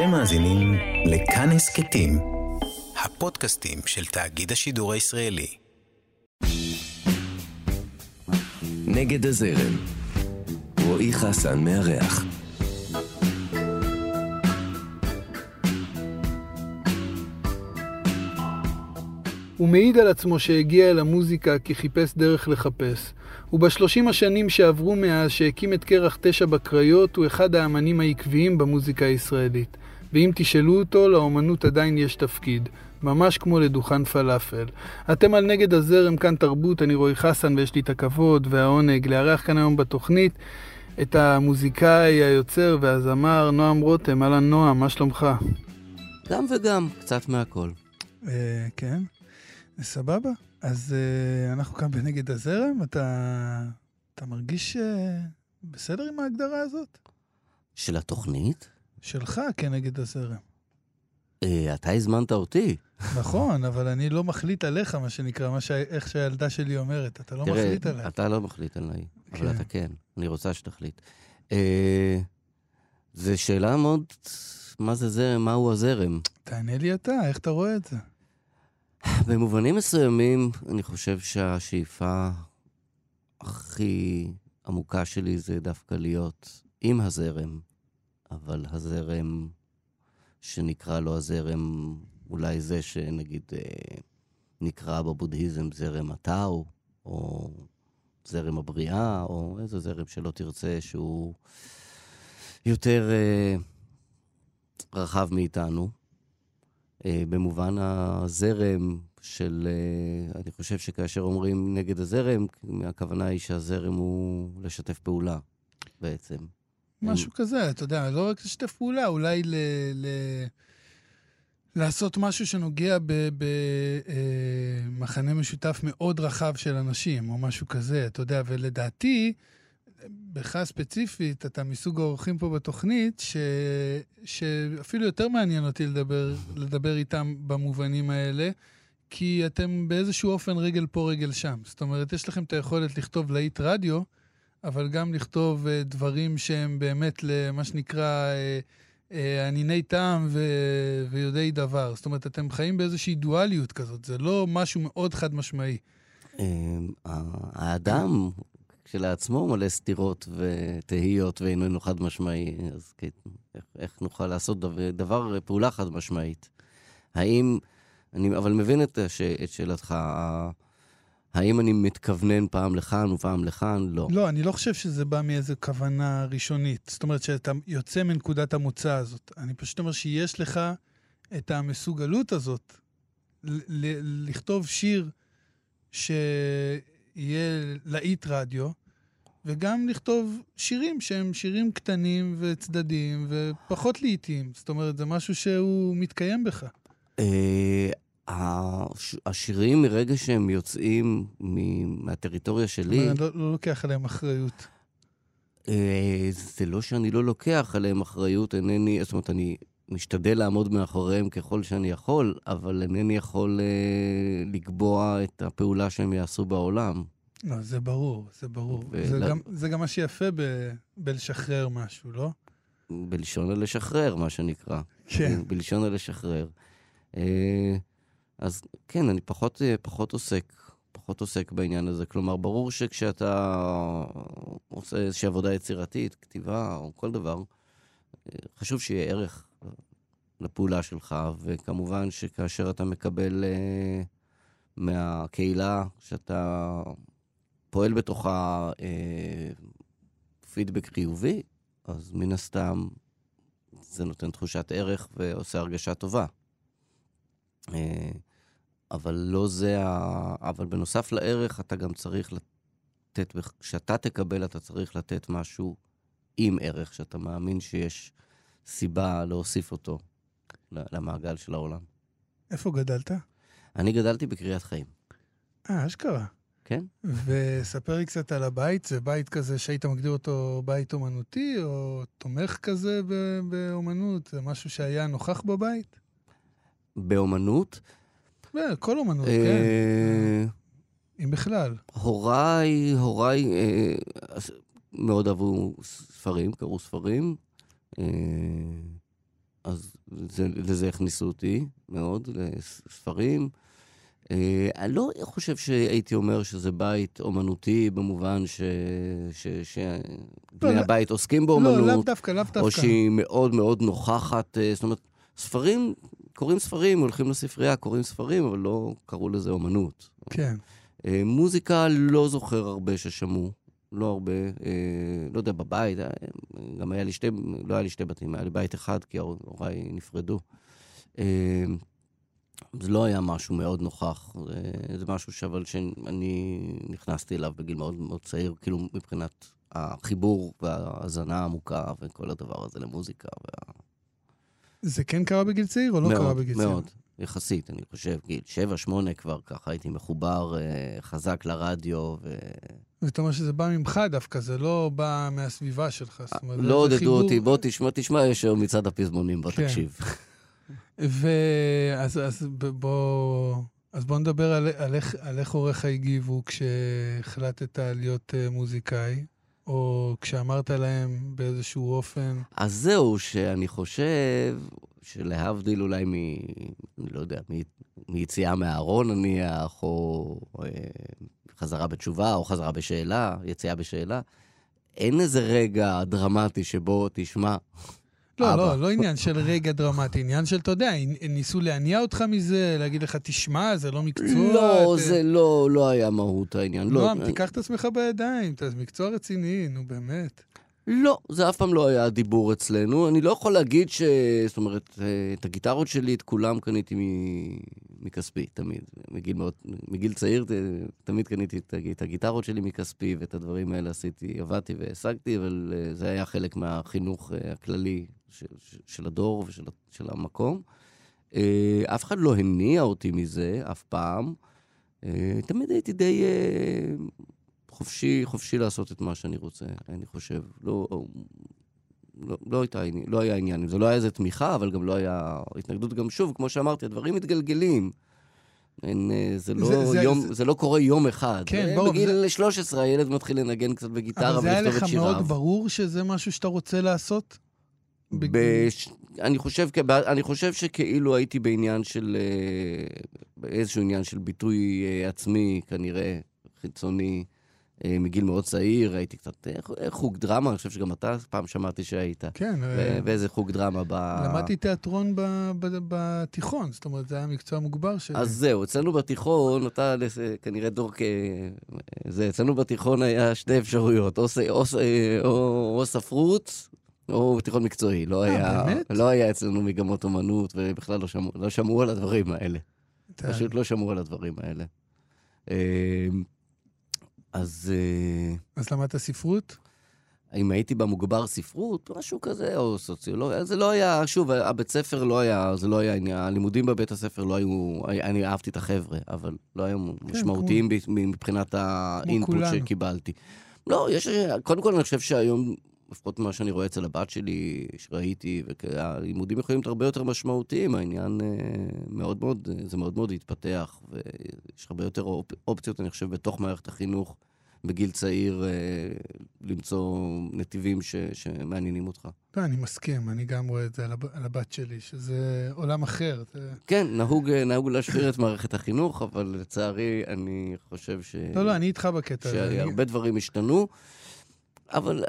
אתם מאזינים לכאן הסכתים, הפודקאסטים של תאגיד השידור הישראלי. נגד הזרם, רועי חסן מארח. הוא מעיד על עצמו שהגיע אל המוזיקה כי חיפש דרך לחפש. ובשלושים השנים שעברו מאז שהקים את קרח תשע בקריות, הוא אחד האמנים העקביים במוזיקה הישראלית. ואם תשאלו אותו, לאומנות עדיין יש תפקיד. ממש כמו לדוכן פלאפל. אתם על נגד הזרם כאן תרבות, אני רועי חסן ויש לי את הכבוד והעונג לארח כאן היום בתוכנית את המוזיקאי, היוצר והזמר נועם רותם. אהלן נועם, מה שלומך? גם וגם, קצת מהכל. אה, כן, סבבה. אז uh, אנחנו כאן בנגד הזרם, אתה, אתה מרגיש uh, בסדר עם ההגדרה הזאת? של התוכנית? שלך כנגד הזרם. Uh, אתה הזמנת אותי. נכון, אבל אני לא מחליט עליך, מה שנקרא, מה ש... איך שהילדה שלי אומרת. אתה לא תראה, מחליט עליי. אתה לא מחליט עליי, כן. אבל אתה כן. אני רוצה שתחליט. Uh, זו שאלה מאוד... מה זה זרם? מהו הזרם? תענה לי אתה, איך אתה רואה את זה? במובנים מסוימים, אני חושב שהשאיפה הכי עמוקה שלי זה דווקא להיות עם הזרם, אבל הזרם שנקרא לו הזרם, אולי זה שנגיד אה, נקרא בבודהיזם זרם הטאו, או זרם הבריאה, או איזה זרם שלא תרצה, שהוא יותר אה, רחב מאיתנו. אה, במובן הזרם של, אני חושב שכאשר אומרים נגד הזרם, הכוונה היא שהזרם הוא לשתף פעולה בעצם. משהו כזה, אתה יודע, לא רק לשתף פעולה, אולי ל... ל... לעשות משהו שנוגע במחנה משותף מאוד רחב של אנשים, או משהו כזה, אתה יודע, ולדעתי, בך ספציפית, אתה מסוג האורחים פה בתוכנית, ש... שאפילו יותר מעניין אותי לדבר, לדבר איתם במובנים האלה, כי אתם באיזשהו אופן רגל פה, רגל שם. זאת אומרת, יש לכם את היכולת לכתוב להיט רדיו, אבל גם לכתוב uh, דברים שהם באמת למה שנקרא uh, uh, ענייני טעם ו- ויודעי דבר. זאת אומרת, אתם חיים באיזושהי דואליות כזאת, זה לא משהו מאוד חד משמעי. האדם כשלעצמו מלא סתירות ותהיות ואיננו חד משמעי, אז כן, איך, איך נוכל לעשות דבר, דבר, פעולה חד משמעית? האם, אני אבל מבין את, הש, את שאלתך, האם אני מתכוונן פעם לכאן ופעם לכאן? לא. לא, אני לא חושב שזה בא מאיזו כוונה ראשונית. זאת אומרת שאתה יוצא מנקודת המוצא הזאת. אני פשוט אומר שיש לך את המסוגלות הזאת לכתוב שיר שיהיה להיט רדיו, וגם לכתוב שירים שהם שירים קטנים וצדדיים ופחות לעיתים. זאת אומרת, זה משהו שהוא מתקיים בך. השירים, מרגע שהם יוצאים מהטריטוריה שלי... אני לא, לא לוקח עליהם אחריות. אה, זה לא שאני לא לוקח עליהם אחריות, אינני... זאת אומרת, אני משתדל לעמוד מאחוריהם ככל שאני יכול, אבל אינני יכול אה, לקבוע את הפעולה שהם יעשו בעולם. לא, זה ברור, זה ברור. ו... זה, גם, זה גם מה שיפה ב... בלשחרר משהו, לא? בלשון הלשחרר, מה שנקרא. כן. בלשון הלשחרר. אה, אז כן, אני פחות, פחות עוסק, פחות עוסק בעניין הזה. כלומר, ברור שכשאתה עושה איזושהי עבודה יצירתית, כתיבה או כל דבר, חשוב שיהיה ערך לפעולה שלך, וכמובן שכאשר אתה מקבל uh, מהקהילה, שאתה פועל בתוכה uh, פידבק חיובי, אז מן הסתם זה נותן תחושת ערך ועושה הרגשה טובה. Uh, אבל לא זה ה... אבל בנוסף לערך, אתה גם צריך לתת, כשאתה תקבל, אתה צריך לתת משהו עם ערך, שאתה מאמין שיש סיבה להוסיף אותו למעגל של העולם. איפה גדלת? אני גדלתי בקריית חיים. אה, אשכרה. כן. וספר לי קצת על הבית, זה בית כזה שהיית מגדיר אותו בית אומנותי, או תומך כזה באומנות? זה משהו שהיה נוכח בבית? באומנות? כל אומנות, כן. אם בכלל. הוריי, הוריי מאוד אהבו ספרים, קראו ספרים. אז זה, לזה הכניסו אותי מאוד, לספרים. אה, אני לא חושב שהייתי אומר שזה בית אומנותי במובן. שבני לא, הבית עוסקים באומנות. לא, לאו דווקא, לאו דווקא. או שהיא מאוד מאוד נוכחת. אה, זאת אומרת, ספרים, קוראים ספרים, הולכים לספרייה, קוראים ספרים, אבל לא קראו לזה אומנות. כן. אה, מוזיקה, לא זוכר הרבה ששמעו. לא הרבה, לא יודע, בבית, גם היה לי שתי, לא היה לי שתי בתים, היה לי בית אחד, כי הוריי נפרדו. זה לא היה משהו מאוד נוכח, זה, זה משהו שאבל שאני נכנסתי אליו בגיל מאוד מאוד צעיר, כאילו מבחינת החיבור וההאזנה העמוקה וכל הדבר הזה למוזיקה. וה... זה כן קרה בגיל צעיר או לא מאוד, קרה בגיל צעיר? מאוד, יחסית, אני חושב, גיל שבע, שמונה כבר, ככה הייתי מחובר אה, חזק לרדיו. ו... זאת אומרת שזה בא ממך דווקא, זה לא בא מהסביבה שלך. זאת אומרת, לא עודדו חיבור... אותי, בוא תשמע, תשמע, יש היום מצעד הפזמונים, בוא כן. תקשיב. ואז אז בוא, אז בוא נדבר על, על, על איך הוריך הגיבו כשהחלטת להיות אה, מוזיקאי, או כשאמרת להם באיזשהו אופן. אז זהו, שאני חושב שלהבדיל אולי מ... לא יודע, מ, מיציאה מהארון נניח, או אה, חזרה בתשובה, או חזרה בשאלה, יציאה בשאלה, אין איזה רגע דרמטי שבו, תשמע, לא, לא, לא עניין של רגע דרמטי, עניין של, אתה יודע, ניסו להניע אותך מזה, להגיד לך, תשמע, זה לא מקצוע. לא, זה לא, לא היה מהות העניין. לא, נועם, תיקח את עצמך בידיים, זה מקצוע רציני, נו באמת. לא, זה אף פעם לא היה הדיבור אצלנו. אני לא יכול להגיד ש... זאת אומרת, אה, את הגיטרות שלי, את כולם קניתי מכספי, תמיד. מגיל, מאוד, מגיל צעיר תמיד קניתי את הגיטרות שלי מכספי, ואת הדברים האלה עשיתי, עבדתי והשגתי, אבל אה, זה היה חלק מהחינוך אה, הכללי של, של הדור ושל של המקום. אף אחד לא הניע אותי מזה, אף פעם. תמיד הייתי די חופשי, חופשי לעשות את מה שאני רוצה, אני חושב. לא, לא, לא, הייתה, לא היה עניין, זה לא היה איזה תמיכה, אבל גם לא היה התנגדות. גם שוב, כמו שאמרתי, הדברים מתגלגלים. אין, אה, זה, לא זה, זה, יום, זה... זה לא קורה יום אחד. כן, ברור. בגיל זה... 13 הילד מתחיל לנגן קצת בגיטרה ולכתוב את שיריו. אבל זה היה לך מאוד ברור שזה משהו שאתה רוצה לעשות? בש... אני, חושב, אני חושב שכאילו הייתי בעניין של... אה, איזשהו עניין של ביטוי אה, עצמי, כנראה, חיצוני. אה, מגיל מאוד צעיר, הייתי קצת, איך, איך חוג דרמה, אני חושב שגם אתה פעם שמעתי שהיית. כן. ואיזה חוג דרמה ב... למדתי תיאטרון בתיכון, זאת אומרת, זה היה מקצוע מוגבר שלי. אז זהו, אצלנו בתיכון, אתה כנראה דור כ... זה, אצלנו בתיכון היה שתי אפשרויות, או, או, או, או ספרות, או תיכון מקצועי. לא, אה, היה? לא היה אצלנו מגמות אומנות, ובכלל לא שמעו, לא שמעו על הדברים האלה. פשוט לא שמעו על הדברים האלה. אז... אה, אז למדת ספרות? אם הייתי במוגבר ספרות, משהו כזה, או סוציולוגיה, זה לא היה, שוב, הבית ספר לא היה, זה לא היה עניין, הלימודים בבית הספר לא היו, אני אהבתי את החבר'ה, אבל לא היו כן, משמעותיים כמו... מבחינת האינפוט שקיבלתי. לא, יש, קודם כל אני חושב שהיום, לפחות ממה שאני רואה אצל הבת שלי, שראיתי, הלימודים יכולים להיות הרבה יותר משמעותיים, העניין אה, מאוד מאוד, זה מאוד מאוד התפתח, ויש הרבה יותר אופציות, אני חושב, בתוך מערכת החינוך. בגיל צעיר אה, למצוא נתיבים ש, שמעניינים אותך. לא, אני מסכים, אני גם רואה את זה על, הב, על הבת שלי, שזה עולם אחר. זה... כן, נהוג, נהוג להשאיר את מערכת החינוך, אבל לצערי, אני חושב ש... לא, לא, אני איתך בקטע הזה. שהרבה אני... דברים השתנו, אבל...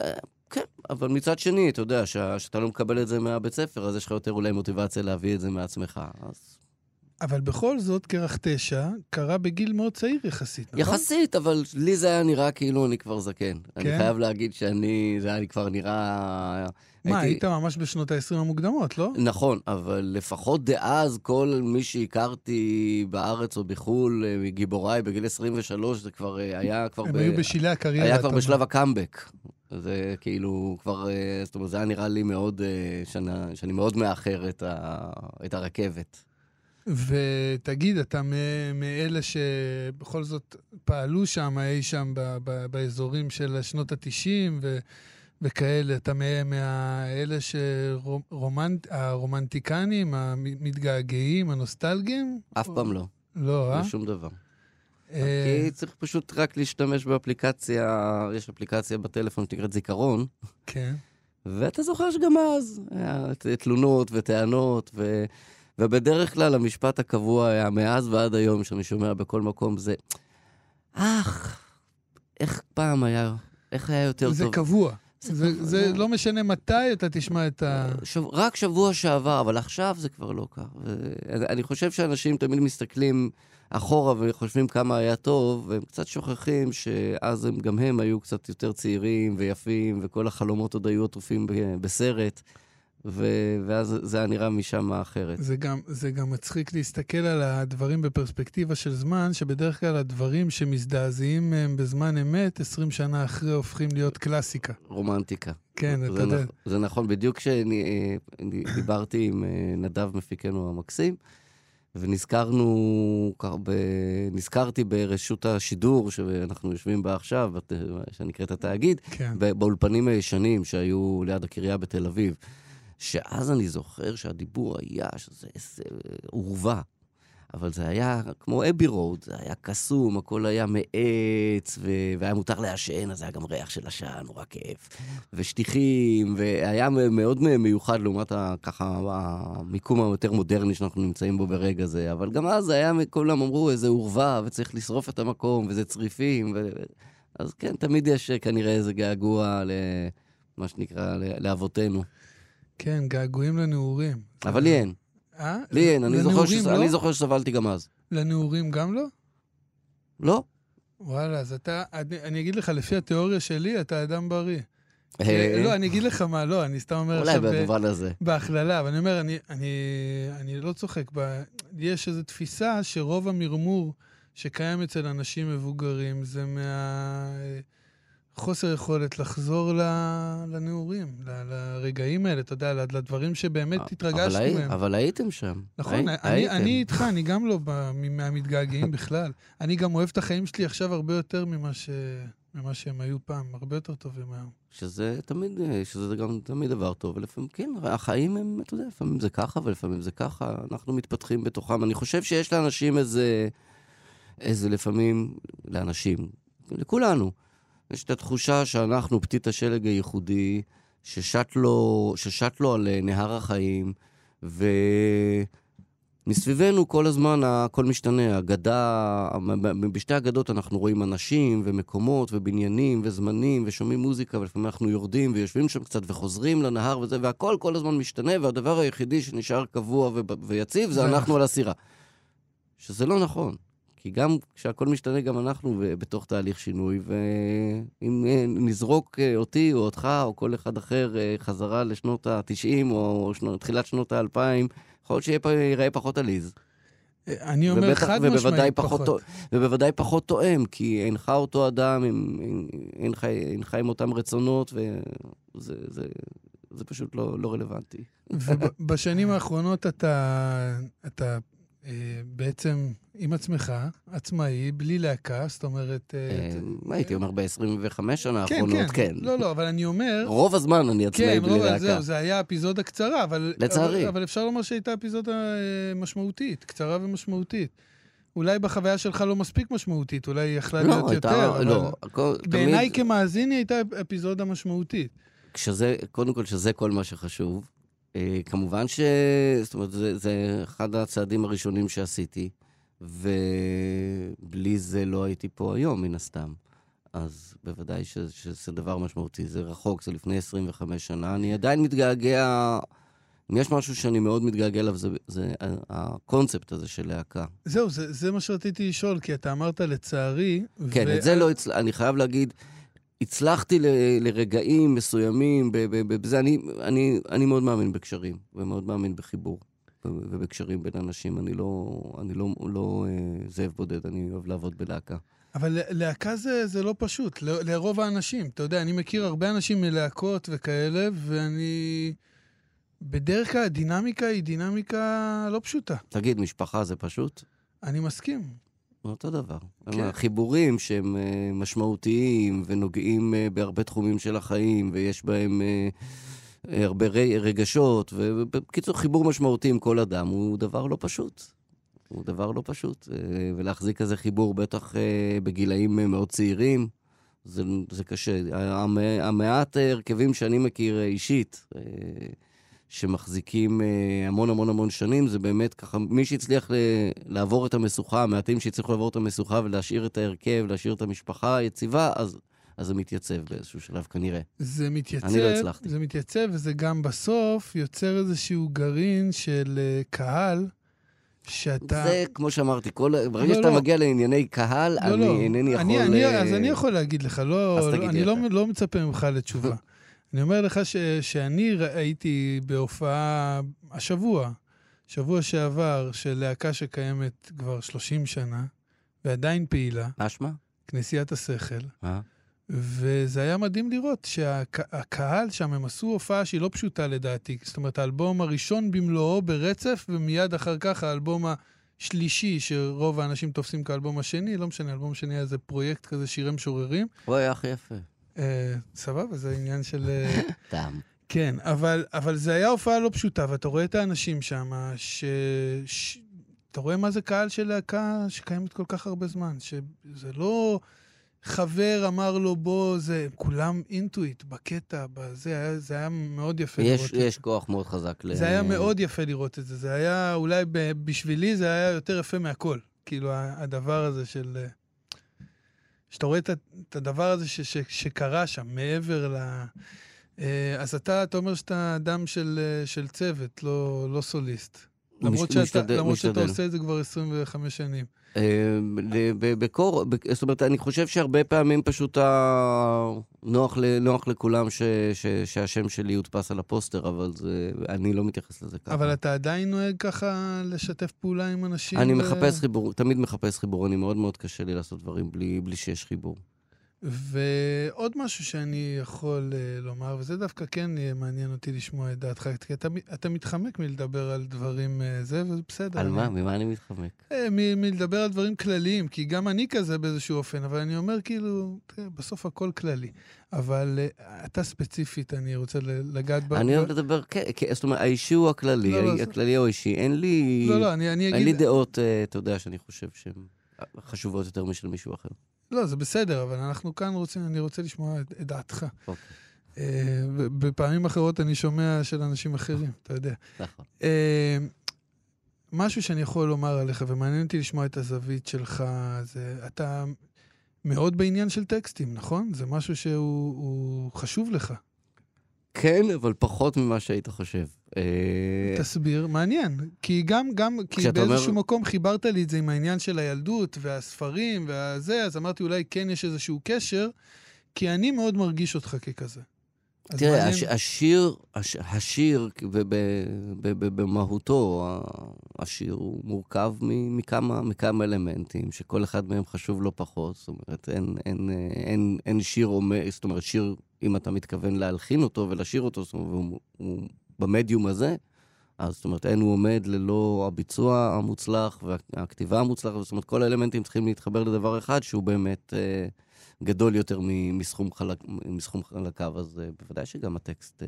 כן, אבל מצד שני, אתה יודע, שאתה לא מקבל את זה מהבית ספר, אז יש לך יותר אולי מוטיבציה להביא את זה מעצמך. אז אבל בכל זאת, כרך תשע קרה בגיל מאוד צעיר יחסית, נכון? יחסית, אבל לי זה היה נראה כאילו אני כבר זקן. כן? אני חייב להגיד שאני, זה היה לי כבר נראה... מה, הייתי... היית ממש בשנות ה-20 המוקדמות, לא? נכון, אבל לפחות דאז כל מי שהכרתי בארץ או בחו"ל, אה, מגיבוריי בגיל 23, זה כבר אה, היה כבר... הם ב... היו בשלהי הקריירה. היה כבר בשלב הקאמבק. זה כאילו כבר, אה, זאת אומרת, זה היה נראה לי מאוד, שנה, שאני מאוד מאחר את, ה, את הרכבת. ותגיד, אתה מאלה שבכל זאת פעלו שם, אי שם ב- ב- באזורים של שנות ה-90 ו- וכאלה, אתה מאלה שהרומנטיקנים, המתגעגעים, הנוסטלגיים? אף פעם לא. לא, אה? לא שום דבר. אה, כי צריך פשוט רק להשתמש באפליקציה, יש אפליקציה בטלפון שנקראת זיכרון. כן. ואתה זוכר שגם אז היה תלונות וטענות, ו... ובדרך כלל המשפט הקבוע היה מאז ועד היום, שאני שומע בכל מקום, זה, אך, איך פעם היה, איך היה יותר זה טוב. קבוע. זה זה, קבוע. זה לא משנה מתי אתה תשמע את ה... שב... רק שבוע שעבר, אבל עכשיו זה כבר לא כך. ואני חושב שאנשים תמיד מסתכלים אחורה וחושבים כמה היה טוב, והם קצת שוכחים שאז הם, גם הם היו קצת יותר צעירים ויפים, וכל החלומות עוד היו עטופים בסרט, ו... ואז זה היה נראה משם אחרת. זה גם, זה גם מצחיק להסתכל על הדברים בפרספקטיבה של זמן, שבדרך כלל הדברים שמזדעזעים מהם בזמן אמת, 20 שנה אחרי הופכים להיות קלאסיקה. רומנטיקה. כן, זה, אתה יודע. נכ... זה נכון, בדיוק כשדיברתי עם אה, נדב מפיקנו המקסים, ונזכרנו, ב... נזכרתי ברשות השידור שאנחנו יושבים בה עכשיו, בת- שנקראת התאגיד, כן. באולפנים הישנים שהיו ליד הקריה בתל אביב. שאז אני זוכר שהדיבור היה שזה איזה עורבה. אבל זה היה כמו אבי רוד, זה היה קסום, הכל היה מעץ, ו... והיה מותר לעשן, אז היה גם ריח של עשן, נורא כיף. ושטיחים, והיה מאוד מיוחד לעומת ה... ככה המיקום היותר מודרני שאנחנו נמצאים בו ברגע זה. אבל גם אז היה, כולם אמרו, איזה עורבה, וצריך לשרוף את המקום, וזה צריפים. ו... אז כן, תמיד יש כנראה איזה געגוע למה שנקרא, לאבותינו. כן, געגועים לנעורים. אבל לי אין. אה? לי אין, אני זוכר, שס... לא? אני זוכר שסבלתי גם אז. לנעורים גם לא? לא. וואלה, אז אתה, אני, אני אגיד לך, לפי התיאוריה שלי, אתה אדם בריא. אה, כי- לא, אני אגיד לך מה, לא, אני סתם אומר אולי עכשיו... ב- במובן הזה. בהכללה, אבל אני אומר, אני, אני, אני לא צוחק, ב, יש איזו תפיסה שרוב המרמור שקיים אצל אנשים מבוגרים זה מהחוסר יכולת לחזור לנעורים, לרגעים האלה, אתה יודע, לדברים שבאמת התרגשנו מהם. אבל הייתם שם. נכון, אני, איתך, אני גם לא מהמתגעגעים בכלל. אני גם אוהב את החיים שלי עכשיו הרבה יותר ממה, שהם היו פעם, הרבה יותר טובים היום. שזה תמיד, שזה גם תמיד דבר טוב, ולפעמים, כן, החיים הם, אתה יודע, לפעמים זה ככה ולפעמים זה ככה, אנחנו מתפתחים בתוכם. אני חושב שיש לאנשים איזה, איזה לפעמים, לאנשים, לכולנו, יש את התחושה שאנחנו פתית השלג הייחודי, ששט לו, ששט לו על אה, נהר החיים, ומסביבנו כל הזמן הכל משתנה. אגדה, בשתי אגדות אנחנו רואים אנשים ומקומות ובניינים וזמנים ושומעים מוזיקה, ולפעמים אנחנו יורדים ויושבים שם קצת וחוזרים לנהר וזה, והכל כל הזמן משתנה, והדבר היחידי שנשאר קבוע ויציב זה אנחנו על הסירה. שזה לא נכון. כי גם כשהכל משתנה, גם אנחנו בתוך תהליך שינוי, ואם אה, נזרוק אה, אותי או אותך או כל אחד אחר אה, חזרה לשנות ה-90 או שנות, תחילת שנות ה-2000, יכול להיות שיראה פחות עליז. אני אומר ובטח- חד משמעית פחות פחות. ובוודאי פחות תואם, כי אינך אותו אדם, אינך, אינך עם אותם רצונות, וזה זה, זה פשוט לא, לא רלוונטי. ובשנים האחרונות אתה, אתה בעצם עם עצמך, עצמאי, בלי להקה, זאת אומרת... אה, אה, הייתי אומר, ב-25 שנה כן, האחרונות, כן. כן. לא, לא, אבל אני אומר... רוב הזמן אני עצמאי כן, בלי להקה. זהו, זה היה אפיזודה קצרה, אבל... לצערי. אבל, אפשר לומר שהייתה אפיזודה אה, משמעותית, קצרה ומשמעותית. אולי בחוויה שלך לא מספיק משמעותית, אולי היא יכלה להיות לא, הייתה, יותר. לא, בעיניי כמאזין היא הייתה אפיזודה משמעותית. כשזה, קודם כל, שזה כל מה שחשוב. אה, כמובן ש... זאת אומרת, זה, זה אחד הצעדים הראשונים שעשיתי, ובלי זה לא הייתי פה היום, מן הסתם. אז בוודאי ש, שזה דבר משמעותי. זה רחוק, זה לפני 25 שנה. אני עדיין מתגעגע... אם יש משהו שאני מאוד מתגעגע אליו, זה, זה הקונספט הזה של להקה. זהו, זה, זה מה שרציתי לשאול, כי אתה אמרת לצערי... כן, ו- את זה לא הצלחתי, אני חייב להגיד, הצלחתי ל- לרגעים מסוימים, ב- ב- ב- בזה, אני, אני, אני מאוד מאמין בקשרים, ומאוד מאמין בחיבור, ובקשרים בין אנשים. אני לא, אני לא, לא אה, זאב בודד, אני אוהב לעבוד בלהקה. אבל להקה זה, זה לא פשוט, ל- לרוב האנשים. אתה יודע, אני מכיר הרבה אנשים מלהקות וכאלה, ואני... בדרך כלל הדינמיקה היא דינמיקה לא פשוטה. תגיד, משפחה זה פשוט? אני מסכים. אותו דבר. כן. חיבורים שהם אה, משמעותיים ונוגעים אה, בהרבה תחומים של החיים, ויש בהם אה, הרבה רגשות, ובקיצור, חיבור משמעותי עם כל אדם הוא דבר לא פשוט. הוא דבר לא פשוט. ולהחזיק כזה חיבור, בטח בגילאים מאוד צעירים, זה, זה קשה. המ, המעט הרכבים שאני מכיר אישית, שמחזיקים אה, המון המון המון שנים, זה באמת ככה, מי שהצליח ל, לעבור את המשוכה, המעטים שהצליחו לעבור את המשוכה ולהשאיר את ההרכב, להשאיר את המשפחה היציבה, אז, אז זה מתייצב באיזשהו שלב כנראה. זה מתייצב, אני לא הצלחתי. זה מתייצב, וזה גם בסוף יוצר איזשהו גרעין של אה, קהל, שאתה... זה, כמו שאמרתי, כל, ברגע לא, שאתה לא. מגיע לענייני קהל, לא, אני לא. אינני יכול... אני, אני, אה, אז אני יכול להגיד לך, לא, תגיד אני לא. לא מצפה ממך לתשובה. אני אומר לך ש, שאני ראיתי בהופעה השבוע, שבוע שעבר, של להקה שקיימת כבר 30 שנה, ועדיין פעילה, מה שמה? כנסיית השכל, אה? וזה היה מדהים לראות שהקהל שם, הם עשו הופעה שהיא לא פשוטה לדעתי. זאת אומרת, האלבום הראשון במלואו ברצף, ומיד אחר כך האלבום השלישי, שרוב האנשים תופסים כאלבום השני, לא משנה, האלבום השני היה איזה פרויקט כזה, שירי משוררים. אוי, הכי יפה. אה, סבבה, זה עניין של... אה, טעם. כן, אבל, אבל זה היה הופעה לא פשוטה, ואתה רואה את האנשים שם, ש... ש... אתה רואה מה זה קהל של להקה שקיימת כל כך הרבה זמן, שזה לא חבר אמר לו בוא, זה, כולם אינטואיט, בקטע, בזה, היה, זה היה מאוד יפה יש, לראות יש את כוח מאוד חזק. ל- זה. זה היה מאוד יפה לראות את זה, זה היה, אולי ב... בשבילי זה היה יותר יפה מהכל. כאילו, הדבר הזה של... שאתה רואה את את הדבר הזה ש... ש... שקרה שם, מעבר ל... אה, אז אתה, אתה אומר שאתה אדם של, אה, של צוות, לא, לא סוליסט. למרות, שאתה, משתדל- למרות שאתה משתדל. עושה את זה כבר 25 שנים. אה, בקור, זאת אומרת, אני חושב שהרבה פעמים פשוט נוח, לכולם ש, ש, שהשם שלי יודפס על הפוסטר, אבל זה, אני לא מתייחס לזה ככה. אבל אתה עדיין נוהג ככה לשתף פעולה עם אנשים? אני ו- מחפש חיבור, תמיד מחפש חיבור, אני מאוד מאוד קשה לי לעשות דברים בלי, בלי שיש חיבור. ועוד משהו שאני יכול uh, לומר, וזה דווקא כן יהיה מעניין אותי לשמוע את דעתך, כי אתה, אתה מתחמק מלדבר על דברים uh, זה, וזה בסדר. על אני, מה? ממה אני מתחמק? אה, מ- מלדבר על דברים כלליים, כי גם אני כזה באיזשהו אופן, אבל אני אומר כאילו, תראה, בסוף הכל כללי. אבל uh, אתה ספציפית, אני רוצה לגעת ב... אני אוהב לדבר, כן, כן, זאת אומרת, האישי הוא הכללי, לא, לא, הכללי או האישי. אין לי... לא, לא, אני, אני אין לי אגיד... דעות, אה, אתה יודע, שאני חושב שהן חשובות יותר משל מישהו אחר. לא, זה בסדר, אבל אנחנו כאן רוצים, אני רוצה לשמוע את, את דעתך. אוקיי. אה, ובפעמים אחרות אני שומע של אנשים אחרים, אתה יודע. נכון. אה, משהו שאני יכול לומר עליך, ומעניין אותי לשמוע את הזווית שלך, זה אתה מאוד בעניין של טקסטים, נכון? זה משהו שהוא הוא חשוב לך. כן, אבל פחות ממה שהיית חושב. אה, תסביר, מעניין. כי גם, גם, כי באיזשהו אומר- מקום חיברת לי את זה עם העניין של הילדות והספרים והזה, אז אמרתי אולי כן יש איזשהו קשר, כי אני מאוד מרגיש אותך ככזה. תראה, הש, השיר, הש, השיר ב- ב- ב- ב- במהותו, ה- השיר הוא מורכב מכמה, מכמה אלמנטים, שכל אחד מהם חשוב לא פחות. זאת אומרת, אין, אין, אין, אין שיר עומד, זאת אומרת, שיר, אם אתה מתכוון להלחין אותו ולשיר אותו, זאת אומרת, הוא, הוא במדיום הזה, אז זאת אומרת, אין הוא עומד ללא הביצוע המוצלח והכתיבה המוצלחת, זאת אומרת, כל האלמנטים צריכים להתחבר לדבר אחד שהוא באמת אה, גדול יותר מסכום, חלק, מסכום חלקיו, אז אה, בוודאי שגם הטקסט אה,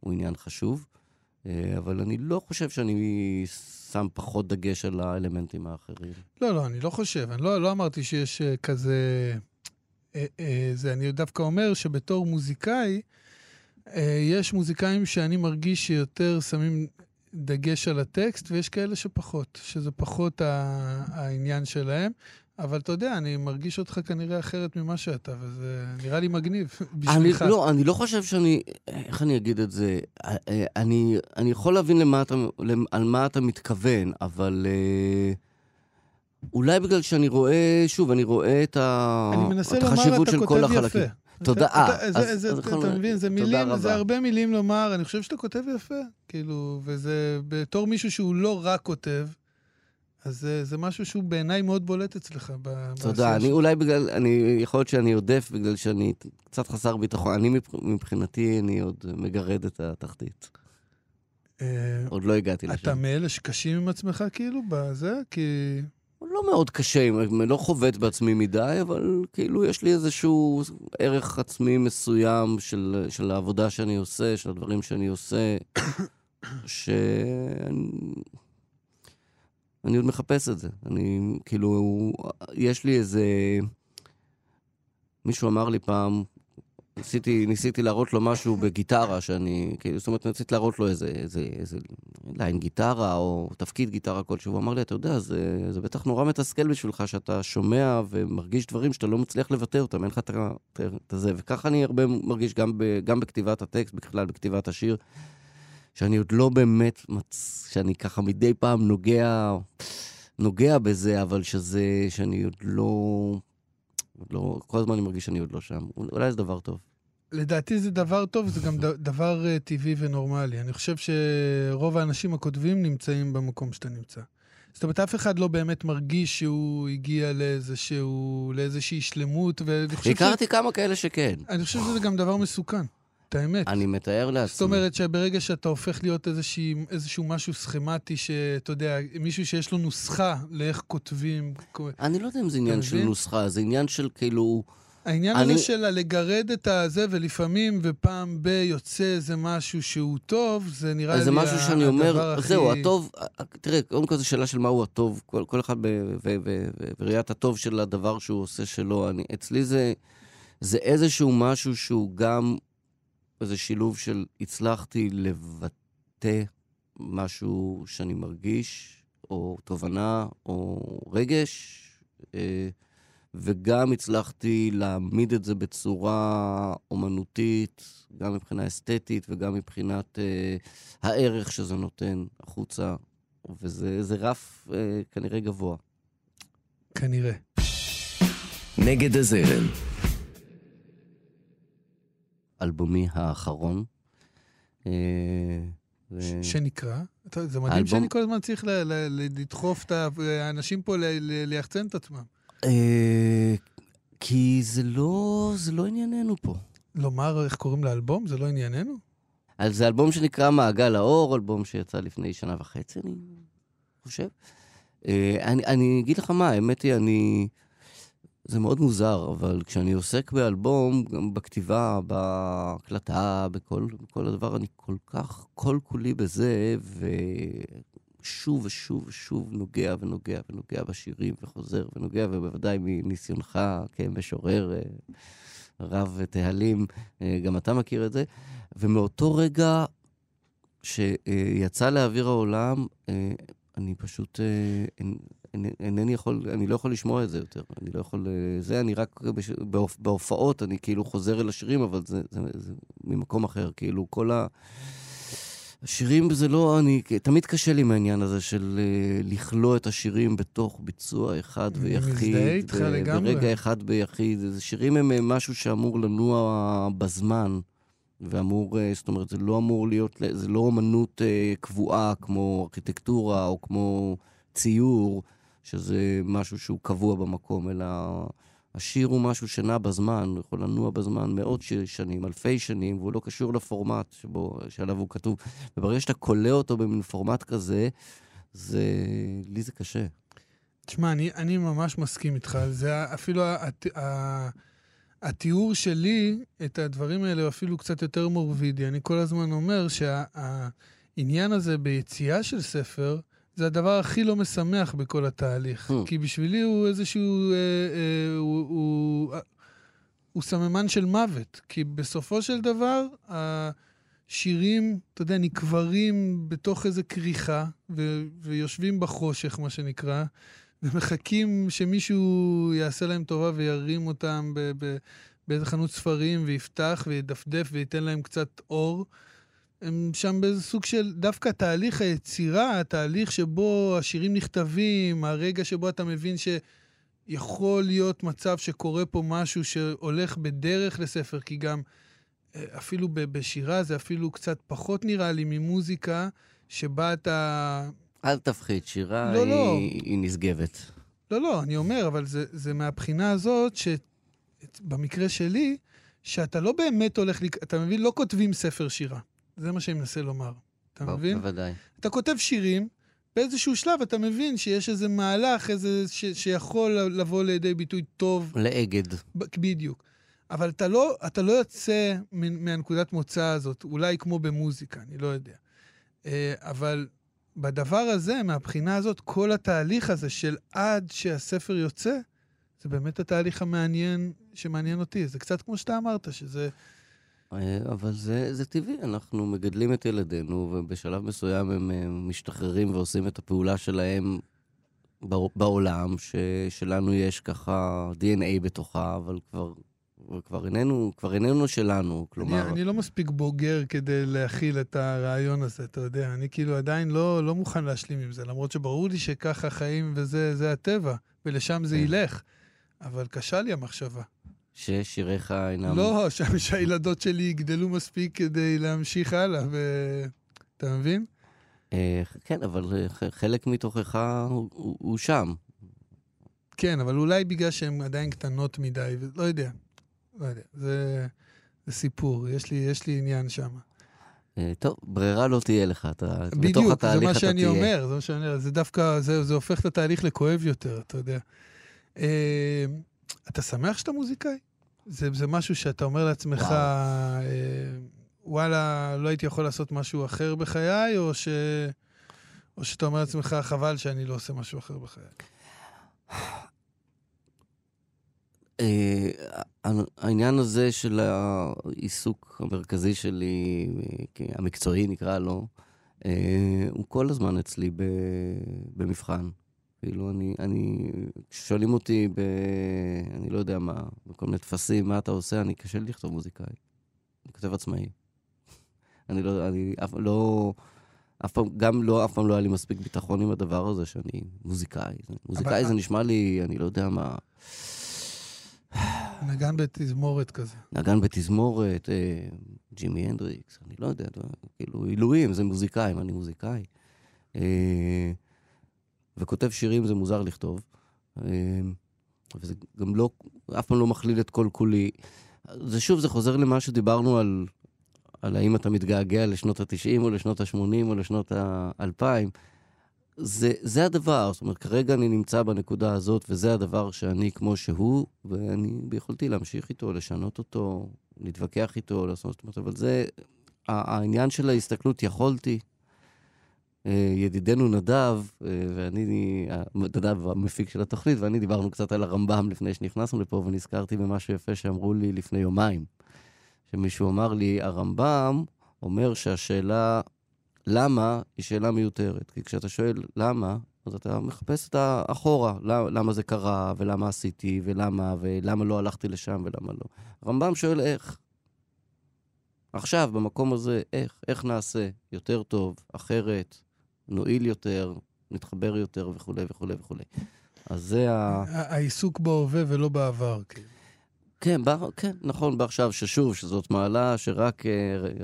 הוא עניין חשוב, אה, אבל אני לא חושב שאני שם פחות דגש על האלמנטים האחרים. לא, לא, אני לא חושב. אני לא, לא אמרתי שיש כזה... זה, אני דווקא אומר שבתור מוזיקאי, יש מוזיקאים שאני מרגיש שיותר שמים דגש על הטקסט, ויש כאלה שפחות, שזה פחות העניין שלהם. אבל אתה יודע, אני מרגיש אותך כנראה אחרת ממה שאתה, וזה נראה לי מגניב בשבילך. אני, לא, אני לא חושב שאני, איך אני אגיד את זה? אה, אה, אני, אני יכול להבין למה אתה, על מה אתה מתכוון, אבל אה, אולי בגלל שאני רואה, שוב, אני רואה את, ה, אני מנסה את לומר, החשיבות של כל כותב החלקים. יפה. תודה. אתה- אה, אתה- אז- זה- זה- אז אתה מבין, זה תודה מילים. זה הרבה מילים לומר, אני חושב שאתה כותב יפה, כאילו, וזה בתור מישהו שהוא לא רק כותב, אז זה, זה משהו שהוא בעיניי מאוד בולט אצלך. תודה. אני שלך. אולי בגלל, אני, יכול להיות שאני עודף בגלל שאני קצת חסר ביטחון. אני מבח- מבחינתי, אני עוד מגרד את התחתית. אה, עוד לא הגעתי לשם. אתה מאלה שקשים עם עצמך, כאילו, בזה? כי... לא מאוד קשה, אני לא חובט בעצמי מדי, אבל כאילו יש לי איזשהו ערך עצמי מסוים של, של העבודה שאני עושה, של הדברים שאני עושה, שאני אני עוד מחפש את זה. אני, כאילו, יש לי איזה... מישהו אמר לי פעם, ניסיתי, ניסיתי להראות לו משהו בגיטרה, שאני, כאילו, זאת אומרת, רציתי להראות לו איזה, איזה, איזה ליין גיטרה או תפקיד גיטרה כלשהו. הוא אמר לי, אתה יודע, זה, זה בטח נורא מתסכל בשבילך שאתה שומע ומרגיש דברים שאתה לא מצליח לבטא אותם, אין לך את זה. וככה אני הרבה מרגיש גם, ב, גם בכתיבת הטקסט, בכלל בכתיבת השיר, שאני עוד לא באמת, מצ... שאני ככה מדי פעם נוגע, נוגע בזה, אבל שזה, שאני עוד לא... לא, כל הזמן אני מרגיש שאני עוד לא שם. אולי זה דבר טוב. לדעתי זה דבר טוב, זה גם דבר uh, טבעי ונורמלי. אני חושב שרוב האנשים הכותבים נמצאים במקום שאתה נמצא. זאת אומרת, אף אחד לא באמת מרגיש שהוא הגיע לאיזשהו, לאיזושהי שלמות. הכרתי ש... כמה כאלה שכן. אני חושב שזה גם דבר מסוכן. את האמת. אני מתאר לעצמי. זאת אומרת שברגע שאתה הופך להיות איזושהי, איזשהו משהו סכמטי, שאתה יודע, מישהו שיש לו נוסחה לאיך כותבים... אני לא יודע אם זה עניין של נוסחה, זה עניין של כאילו... העניין אני... הזה של לגרד את הזה, ולפעמים ופעם ב יוצא איזה משהו שהוא טוב, זה נראה לי הדבר הכי... זה משהו שאני אומר, הכי... זהו, הטוב, תראה, קודם כל זו שאלה של מהו הטוב, כל, כל אחד בראיית הטוב של הדבר שהוא עושה שלו. אני, אצלי זה, זה איזשהו משהו שהוא גם איזה שילוב של הצלחתי לבטא משהו שאני מרגיש, או תובנה, או רגש, אה, וגם הצלחתי להעמיד את זה בצורה אומנותית, גם מבחינה אסתטית וגם מבחינת אה, הערך שזה נותן החוצה, וזה רף אה, כנראה גבוה. כנראה. נגד הזרם. אלבומי האחרון. אה, שנקרא? זה מדהים שאני כל הזמן צריך לדחוף את האנשים פה ליחצן את עצמם. אה, כי זה לא, זה לא ענייננו פה. לומר איך קוראים לאלבום? זה לא ענייננו? אז זה אלבום שנקרא מעגל האור, אלבום שיצא לפני שנה וחצי, אני חושב. אה, אני, אני אגיד לך מה, האמת היא, אני... זה מאוד מוזר, אבל כשאני עוסק באלבום, גם בכתיבה, בהקלטה, בכל, בכל הדבר, אני כל כך כל כולי בזה, ושוב ושוב ושוב נוגע ונוגע ונוגע בשירים, וחוזר ונוגע, ובוודאי מניסיונך כמשורר אה, רב תהלים, אה, גם אתה מכיר את זה. ומאותו רגע שיצא לאוויר העולם, אה, אני פשוט אינני יכול, אני לא יכול לשמוע את זה יותר. אני לא יכול... אה, זה, אני רק בהופעות, אני כאילו חוזר אל השירים, אבל זה, זה, זה ממקום אחר. כאילו, כל ה... השירים זה לא, אני, תמיד קשה לי מהעניין הזה של uh, לכלוא את השירים בתוך ביצוע אחד ויחיד. מזדהה איתך לגמרי. ברגע אחד ביחיד. שירים הם משהו שאמור לנוע בזמן, ואמור, זאת אומרת, זה לא אמור להיות, זה לא אמנות קבועה כמו ארכיטקטורה או כמו ציור. שזה משהו שהוא קבוע במקום, אלא השיר הוא משהו שנע בזמן, הוא יכול לנוע בזמן מאות שנים, אלפי שנים, והוא לא קשור לפורמט שבו, שעליו הוא כתוב. וברגע שאתה כולא אותו במין פורמט כזה, זה... לי זה קשה. תשמע, אני, אני ממש מסכים איתך על זה. אפילו הת, התיאור שלי את הדברים האלה הוא אפילו קצת יותר מורבידי. אני כל הזמן אומר שהעניין הזה ביציאה של ספר, זה הדבר הכי לא משמח בכל התהליך. Hmm. כי בשבילי הוא איזשהו... אה, אה, הוא, הוא, הוא סממן של מוות. כי בסופו של דבר, השירים, אתה יודע, נקברים בתוך איזו כריכה, ו, ויושבים בחושך, מה שנקרא, ומחכים שמישהו יעשה להם טובה וירים אותם באיזה חנות ספרים, ויפתח וידפדף וייתן להם קצת אור. הם שם באיזה סוג של, דווקא תהליך היצירה, התהליך שבו השירים נכתבים, הרגע שבו אתה מבין שיכול להיות מצב שקורה פה משהו שהולך בדרך לספר, כי גם אה, אפילו בשירה זה אפילו קצת פחות נראה לי ממוזיקה, שבה אתה... אל תפחית, שירה לא, היא, לא. היא נשגבת. לא, לא, אני אומר, אבל זה, זה מהבחינה הזאת, שבמקרה שלי, שאתה לא באמת הולך, אתה מבין? לא כותבים ספר שירה. זה מה שאני מנסה לומר. אתה בוא, מבין? בוודאי. אתה כותב שירים, באיזשהו שלב אתה מבין שיש איזה מהלך, איזה, ש, שיכול לבוא לידי ביטוי טוב. לאגד. בדיוק. אבל אתה לא, אתה לא יוצא מהנקודת מוצא הזאת, אולי כמו במוזיקה, אני לא יודע. אה, אבל בדבר הזה, מהבחינה הזאת, כל התהליך הזה של עד שהספר יוצא, זה באמת התהליך המעניין, שמעניין אותי. זה קצת כמו שאתה אמרת, שזה... אה, אבל זה, זה טבעי, אנחנו מגדלים את ילדינו, ובשלב מסוים הם אה, משתחררים ועושים את הפעולה שלהם בעולם, שלנו יש ככה DNA בתוכה, אבל כבר, כבר, איננו, כבר איננו שלנו. כלומר... אני, אני לא מספיק בוגר כדי להכיל את הרעיון הזה, אתה יודע. אני כאילו עדיין לא, לא מוכן להשלים עם זה, למרות שברור לי שככה חיים וזה הטבע, ולשם זה כן. ילך. אבל קשה לי המחשבה. ששיריך אינם... לא, שהילדות שלי יגדלו מספיק כדי להמשיך הלאה, ו... אתה מבין? אה, כן, אבל אה, חלק מתוכך הוא, הוא, הוא שם. כן, אבל אולי בגלל שהן עדיין קטנות מדי, לא יודע. לא יודע. זה, זה סיפור, יש לי, יש לי עניין שם. אה, טוב, ברירה לא תהיה לך, אתה, בדיוק, בתוך התהליך אתה תהיה. בדיוק, זה מה שאני אומר, זה מה שאני אומר. זה דווקא, זה, זה הופך את התהליך לכואב יותר, אתה יודע. אתה שמח שאתה מוזיקאי? זה, זה משהו שאתה אומר לעצמך, אה, וואלה, לא הייתי יכול לעשות משהו אחר בחיי, או, ש... או שאתה אומר לעצמך, חבל שאני לא עושה משהו אחר בחיי? אה, העניין הזה של העיסוק המרכזי שלי, המקצועי נקרא לו, אה, הוא כל הזמן אצלי במבחן. כאילו, אני, אני, כששואלים אותי ב... אני לא יודע מה, בכל מיני טפסים, מה אתה עושה, אני, קשה לי לכתוב מוזיקאי. אני כותב עצמאי. אני לא, אני אף לא, אף פעם, גם לא, אף פעם לא היה לי מספיק ביטחון עם הדבר הזה שאני מוזיקאי. מוזיקאי אבל... זה נשמע לי, אני לא יודע מה... נגן בתזמורת כזה. נגן בתזמורת, אה, ג'ימי הנדריקס, אני לא יודע, כאילו, עילויים, זה מוזיקאים, אני מוזיקאי. אה, וכותב שירים זה מוזר לכתוב. אמ, וזה גם לא, אף פעם לא מכליל את כל כולי. זה שוב, זה חוזר למה שדיברנו על, על האם אתה מתגעגע לשנות ה-90 או לשנות ה-80 או לשנות ה-2000. זה, זה הדבר, זאת אומרת, כרגע אני נמצא בנקודה הזאת, וזה הדבר שאני כמו שהוא, ואני ביכולתי להמשיך איתו, לשנות אותו, להתווכח איתו, לעשות, זאת אומרת, אבל זה, העניין של ההסתכלות, יכולתי, ידידנו נדב, אה, ואני, נדב המפיק של התוכנית, ואני דיברנו קצת על הרמב"ם לפני שנכנסנו לפה, ונזכרתי במשהו יפה שאמרו לי לפני יומיים. שמישהו אמר לי, הרמב"ם אומר שהשאלה למה היא שאלה מיותרת. כי כשאתה שואל למה, אז אתה מחפש את האחורה, למה זה קרה, ולמה עשיתי, ולמה, ולמה לא הלכתי לשם, ולמה לא. הרמב"ם שואל איך. עכשיו, במקום הזה, איך? איך נעשה יותר טוב, אחרת, נועיל יותר, נתחבר יותר וכולי וכולי וכולי. אז זה ה... העיסוק בהווה ולא בעבר, כאילו. כן, ב... כן, נכון, בעכשיו, ששוב, שזאת מעלה שרק uh,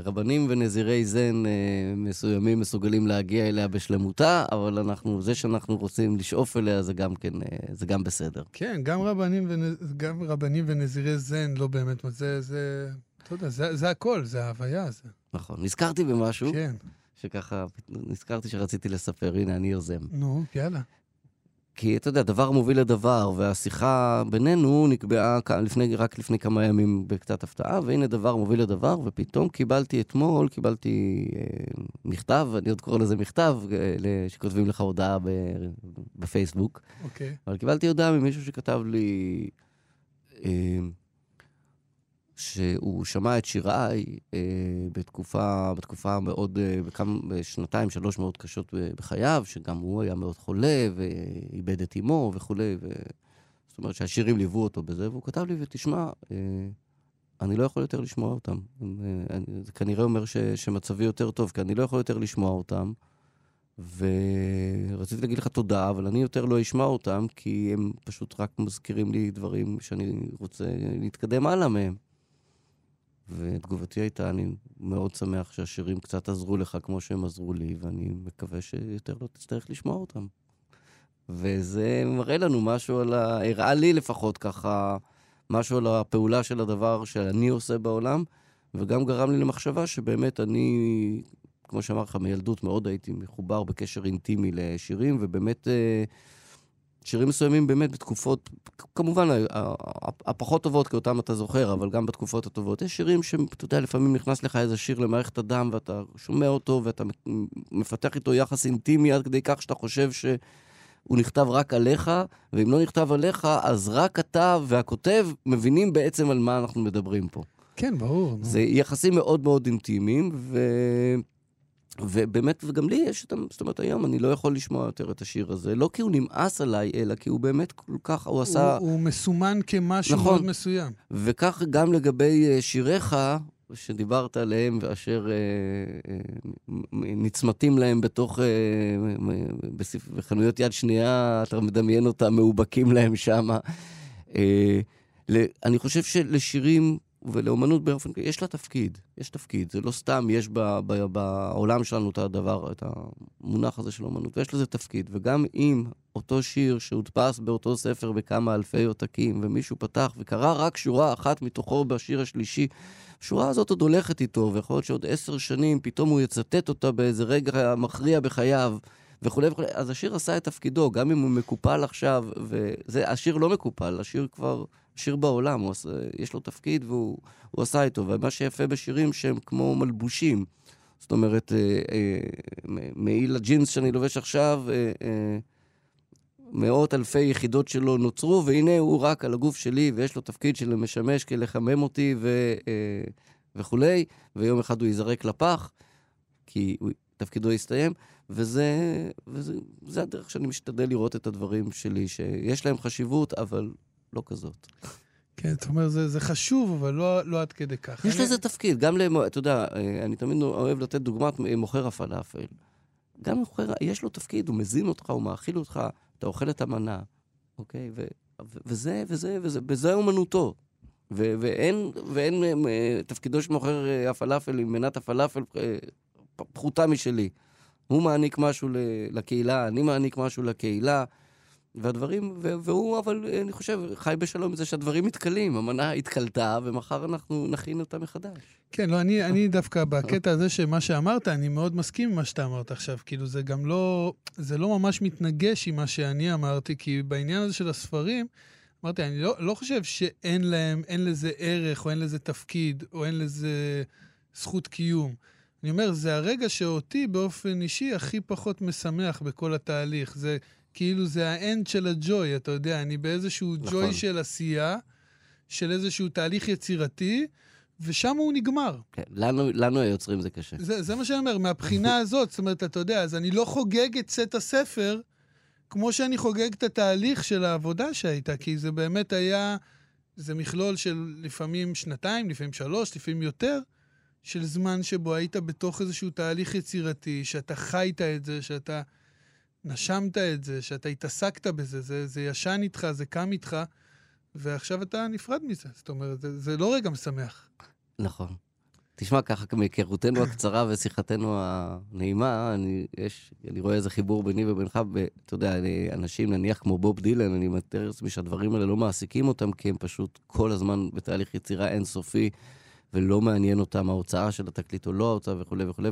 רבנים ונזירי זן uh, מסוימים מסוגלים להגיע אליה בשלמותה, אבל אנחנו, זה שאנחנו רוצים לשאוף אליה, זה גם כן, uh, זה גם בסדר. כן, גם רבנים, ונ... גם רבנים ונזירי זן לא באמת, זה, זה, אתה יודע, זה, זה הכל, זה ההוויה. זה. נכון. נזכרתי במשהו. כן. שככה נזכרתי שרציתי לספר, הנה, אני יוזם. נו, יאללה. כי אתה יודע, דבר מוביל לדבר, והשיחה בינינו נקבעה לפני, רק לפני כמה ימים בקצת הפתעה, והנה דבר מוביל לדבר, ופתאום קיבלתי אתמול, קיבלתי אה, מכתב, אני עוד קורא לזה מכתב, אה, שכותבים לך הודעה ב, בפייסבוק. אוקיי. אבל קיבלתי הודעה ממישהו שכתב לי, אה, שהוא שמע את שיריי אה, בתקופה, בתקופה מאוד, אה, בכמה, בשנתיים, שלוש מאוד קשות בחייו, שגם הוא היה מאוד חולה ואיבד את אמו וכולי, ו... זאת אומרת שהשירים ליוו אותו בזה, והוא כתב לי, ותשמע, אה, אני לא יכול יותר לשמוע אותם. אה, זה כנראה אומר ש, שמצבי יותר טוב, כי אני לא יכול יותר לשמוע אותם. ורציתי להגיד לך תודה, אבל אני יותר לא אשמע אותם, כי הם פשוט רק מזכירים לי דברים שאני רוצה להתקדם הלאה מהם. ותגובתי הייתה, אני מאוד שמח שהשירים קצת עזרו לך כמו שהם עזרו לי, ואני מקווה שיותר לא תצטרך לשמוע אותם. וזה מראה לנו משהו על ה... הראה לי לפחות ככה, משהו על הפעולה של הדבר שאני עושה בעולם, וגם גרם לי למחשבה שבאמת אני, כמו שאמר לך, מילדות מאוד הייתי מחובר בקשר אינטימי לשירים, ובאמת... אה, שירים מסוימים באמת בתקופות, כמובן הפחות טובות, כי אותם אתה זוכר, אבל גם בתקופות הטובות. יש שירים שאתה יודע, לפעמים נכנס לך איזה שיר למערכת הדם, ואתה שומע אותו, ואתה מפתח איתו יחס אינטימי עד כדי כך שאתה חושב שהוא הוא נכתב רק עליך, ואם לא נכתב עליך, אז רק אתה והכותב מבינים בעצם על מה אנחנו מדברים פה. כן, ברור. זה יחסים מאוד מאוד אינטימיים, ו... ובאמת, וגם לי יש אותם, זאת אומרת, היום אני לא יכול לשמוע יותר את השיר הזה, לא כי הוא נמאס עליי, אלא כי הוא באמת כל כך, הוא עשה... הוא, הוא מסומן כמשהו נכון. מאוד מסוים. וכך גם לגבי אה, שיריך, שדיברת עליהם, ואשר אה, אה, נצמתים להם בתוך, אה, בספ... בחנויות יד שנייה, אתה מדמיין אותם מאובקים להם שמה. אה, אני חושב שלשירים ולאומנות באופן כללי, יש לה תפקיד, יש תפקיד. זה לא סתם, יש ב, ב, בעולם שלנו את הדבר, את המונח הזה של אומנות, ויש לזה תפקיד. וגם אם אותו שיר שהודפס באותו ספר בכמה אלפי עותקים, ומישהו פתח וקרא רק שורה אחת מתוכו בשיר השלישי, השורה הזאת עוד הולכת איתו, ויכול להיות שעוד עשר שנים פתאום הוא יצטט אותה באיזה רגע מכריע בחייו. וכולי וכולי, אז השיר עשה את תפקידו, גם אם הוא מקופל עכשיו, וזה, השיר לא מקופל, השיר כבר שיר בעולם, הוא עשה, יש לו תפקיד והוא עשה איתו. ומה שיפה בשירים שהם כמו מלבושים, זאת אומרת, אה, אה, מעיל הג'ינס שאני לובש עכשיו, אה, אה, מאות אלפי יחידות שלו נוצרו, והנה הוא רק על הגוף שלי, ויש לו תפקיד של משמש כלחמם אותי ו, אה, וכולי, ויום אחד הוא ייזרק לפח, כי הוא, תפקידו יסתיים, וזה, וזה זה הדרך שאני משתדל לראות את הדברים שלי, שיש להם חשיבות, אבל לא כזאת. כן, זאת אומרת, זה, זה חשוב, אבל לא, לא עד כדי כך. יש לזה תפקיד, גם, למ... אתה יודע, אני תמיד אוהב לתת דוגמת מוכר הפלאפל. גם מוכר, יש לו תפקיד, הוא מזין אותך, הוא מאכיל אותך, אתה אוכל את המנה, אוקיי? ו... וזה, וזה, וזה, וזה אומנותו. ו- ואין, ואין תפקידו של מוכר uh, הפלאפל עם מנת הפלאפל uh, פחותה משלי. הוא מעניק משהו לקהילה, אני מעניק משהו לקהילה. והדברים, והוא, אבל אני חושב, חי בשלום עם זה שהדברים מתכלים. המנה התכלתה, ומחר אנחנו נכין אותה מחדש. כן, לא, אני, אני דווקא בקטע הזה שמה שאמרת, אני מאוד מסכים עם מה שאתה אמרת עכשיו. כאילו, זה גם לא, זה לא ממש מתנגש עם מה שאני אמרתי, כי בעניין הזה של הספרים, אמרתי, אני לא, לא חושב שאין להם, אין לזה ערך, או אין לזה תפקיד, או אין לזה זכות קיום. אני אומר, זה הרגע שאותי באופן אישי הכי פחות משמח בכל התהליך. זה כאילו זה האנד של הג'וי, אתה יודע, אני באיזשהו נכון. ג'וי של עשייה, של איזשהו תהליך יצירתי, ושם הוא נגמר. כן, לנו, לנו היוצרים זה קשה. זה, זה מה שאני אומר, מהבחינה הזאת, זאת אומרת, אתה יודע, אז אני לא חוגג את סט הספר כמו שאני חוגג את התהליך של העבודה שהייתה, כי זה באמת היה, זה מכלול של לפעמים שנתיים, לפעמים שלוש, לפעמים יותר, של זמן שבו היית בתוך איזשהו תהליך יצירתי, שאתה חיית את זה, שאתה... נשמת את זה, שאתה התעסקת בזה, זה, זה ישן איתך, זה קם איתך, ועכשיו אתה נפרד מזה. זאת אומרת, זה, זה לא רגע משמח. נכון. תשמע, ככה מהיכרותנו הקצרה ושיחתנו הנעימה, אני, יש, אני רואה איזה חיבור ביני ובינך, ב, אתה יודע, אני, אנשים נניח כמו בוב דילן, אני מתאר לעצמי שהדברים האלה לא מעסיקים אותם, כי הם פשוט כל הזמן בתהליך יצירה אינסופי. ולא מעניין אותם ההוצאה של התקליט או לא ההוצאה וכולי וכולי.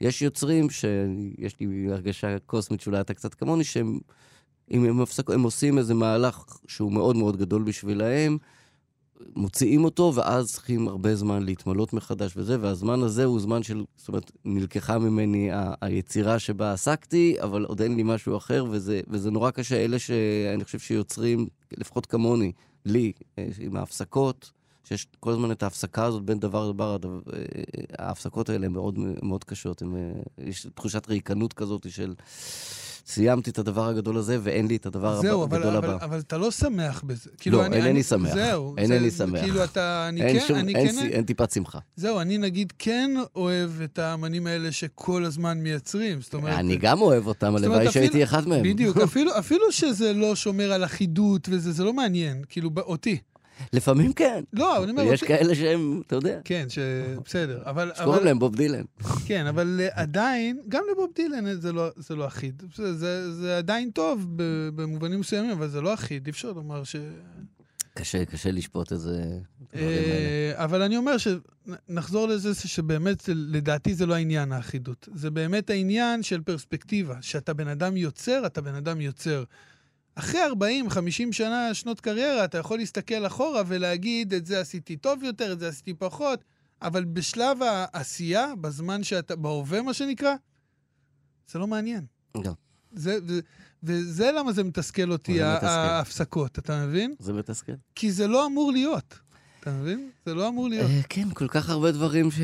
ויש יוצרים שיש לי הרגשה קוסמית שאולי אתה קצת כמוני, שהם אם הם, הפסק, הם עושים איזה מהלך שהוא מאוד מאוד גדול בשבילהם, מוציאים אותו, ואז צריכים הרבה זמן להתמלות מחדש וזה, והזמן הזה הוא זמן של, זאת אומרת, נלקחה ממני ה- היצירה שבה עסקתי, אבל עוד אין לי משהו אחר, וזה, וזה נורא קשה. אלה שאני חושב שיוצרים, לפחות כמוני, לי, אה, עם ההפסקות, שיש כל הזמן את ההפסקה הזאת בין דבר לדבר, אה, ההפסקות האלה הן מאוד, מאוד קשות. הם, אה, יש תחושת ריקנות כזאת של... סיימתי את הדבר הגדול הזה ואין לי את הדבר זהו, הגדול אבל, הבא. זהו, אבל, אבל אתה לא שמח בזה. כאילו, לא, אני, אינני אני, שמח. זהו. אינני זה, שמח. כאילו, אתה... אני אין כן, שום, אני אין, כן... אין, אין טיפת שמחה. זהו, אני נגיד כן אוהב את האמנים האלה שכל הזמן מייצרים. זאת אומרת... אני גם אוהב אותם, הלוואי שהייתי אחד מהם. בדיוק, אפילו, אפילו שזה לא שומר על אחידות וזה, זה לא מעניין. כאילו, אותי. לפעמים כן. לא, אני אומר... יש כאלה שהם, אתה יודע. כן, בסדר, אבל... שקוראים להם בוב דילן. כן, אבל אה, עדיין, גם לבוב דילן זה לא, זה לא אחיד. זה, זה, זה עדיין טוב במובנים מסוימים, אבל זה לא אחיד, אי אפשר לומר ש... קשה, קשה לשפוט איזה אה, אבל אני אומר שנחזור לזה שבאמת, לדעתי זה לא העניין האחידות. זה באמת העניין של פרספקטיבה. שאתה בן אדם יוצר, אתה בן אדם יוצר. אחרי 40-50 שנה, שנות קריירה, אתה יכול להסתכל אחורה ולהגיד, את זה עשיתי טוב יותר, את זה עשיתי פחות, אבל בשלב העשייה, בזמן שאתה, בהווה מה שנקרא, זה לא מעניין. לא. זה, זה, וזה למה זה מתסכל אותי, זה מתסכל. ההפסקות, אתה מבין? זה מתסכל. כי זה לא אמור להיות. אתה מבין? זה לא אמור להיות. אה, כן, כל כך הרבה דברים ש...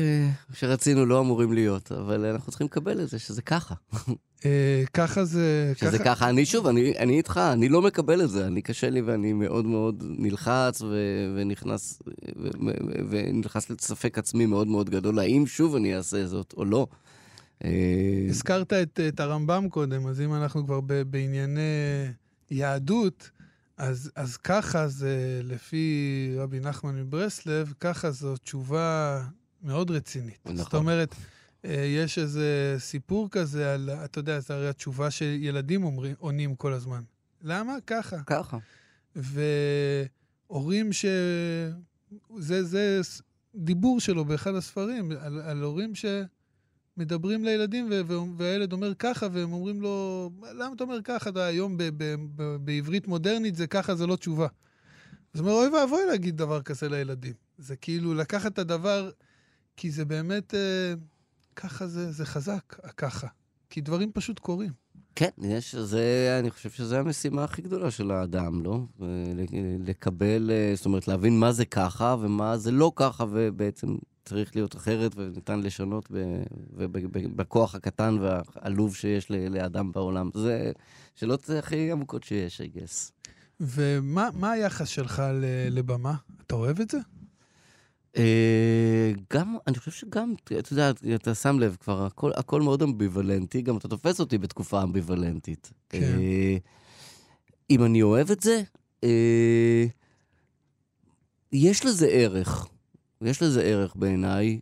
שרצינו לא אמורים להיות, אבל אנחנו צריכים לקבל את זה, שזה ככה. אה, ככה זה... שזה ככה. אני שוב, אני, אני איתך, אני לא מקבל את זה. אני קשה לי ואני מאוד מאוד נלחץ ו... ונכנס, ו... ו... ונכנס לספק עצמי מאוד מאוד גדול, האם שוב אני אעשה זאת או לא. אה, הזכרת את, את הרמב"ם קודם, אז אם אנחנו כבר ב, בענייני יהדות, אז, אז ככה זה, לפי רבי נחמן מברסלב, ככה זו תשובה מאוד רצינית. נכון. זאת אומרת, יש איזה סיפור כזה על, אתה יודע, זה הרי התשובה שילדים אומרים, עונים כל הזמן. למה? ככה. ככה. והורים ש... זה, זה דיבור שלו באחד הספרים, על, על הורים שמדברים לילדים, ו- ו- והילד אומר ככה, והם אומרים לו, למה אתה אומר ככה? אתה היום ב- ב- ב- בעברית מודרנית זה ככה, זה לא תשובה. אז אומר, אוי ואבוי להגיד דבר כזה לילדים. זה כאילו לקחת את הדבר, כי זה באמת, אה, ככה זה, זה חזק, הככה. כי דברים פשוט קורים. כן, יש, זה, אני חושב שזו המשימה הכי גדולה של האדם, לא? לקבל, אה, זאת אומרת, להבין מה זה ככה ומה זה לא ככה, ובעצם צריך להיות אחרת וניתן לשנות בכוח הקטן והעלוב שיש לאדם בעולם. זה שאלות הכי עמוקות שיש, I guess. ומה מה היחס שלך לבמה? אתה אוהב את זה? אה, גם, אני חושב שגם, אתה יודע, אתה שם לב כבר, הכל, הכל מאוד אמביוולנטי, גם אתה תופס אותי בתקופה אמביוולנטית. כן. אה, אם אני אוהב את זה, אה, יש לזה ערך. יש לזה ערך בעיניי.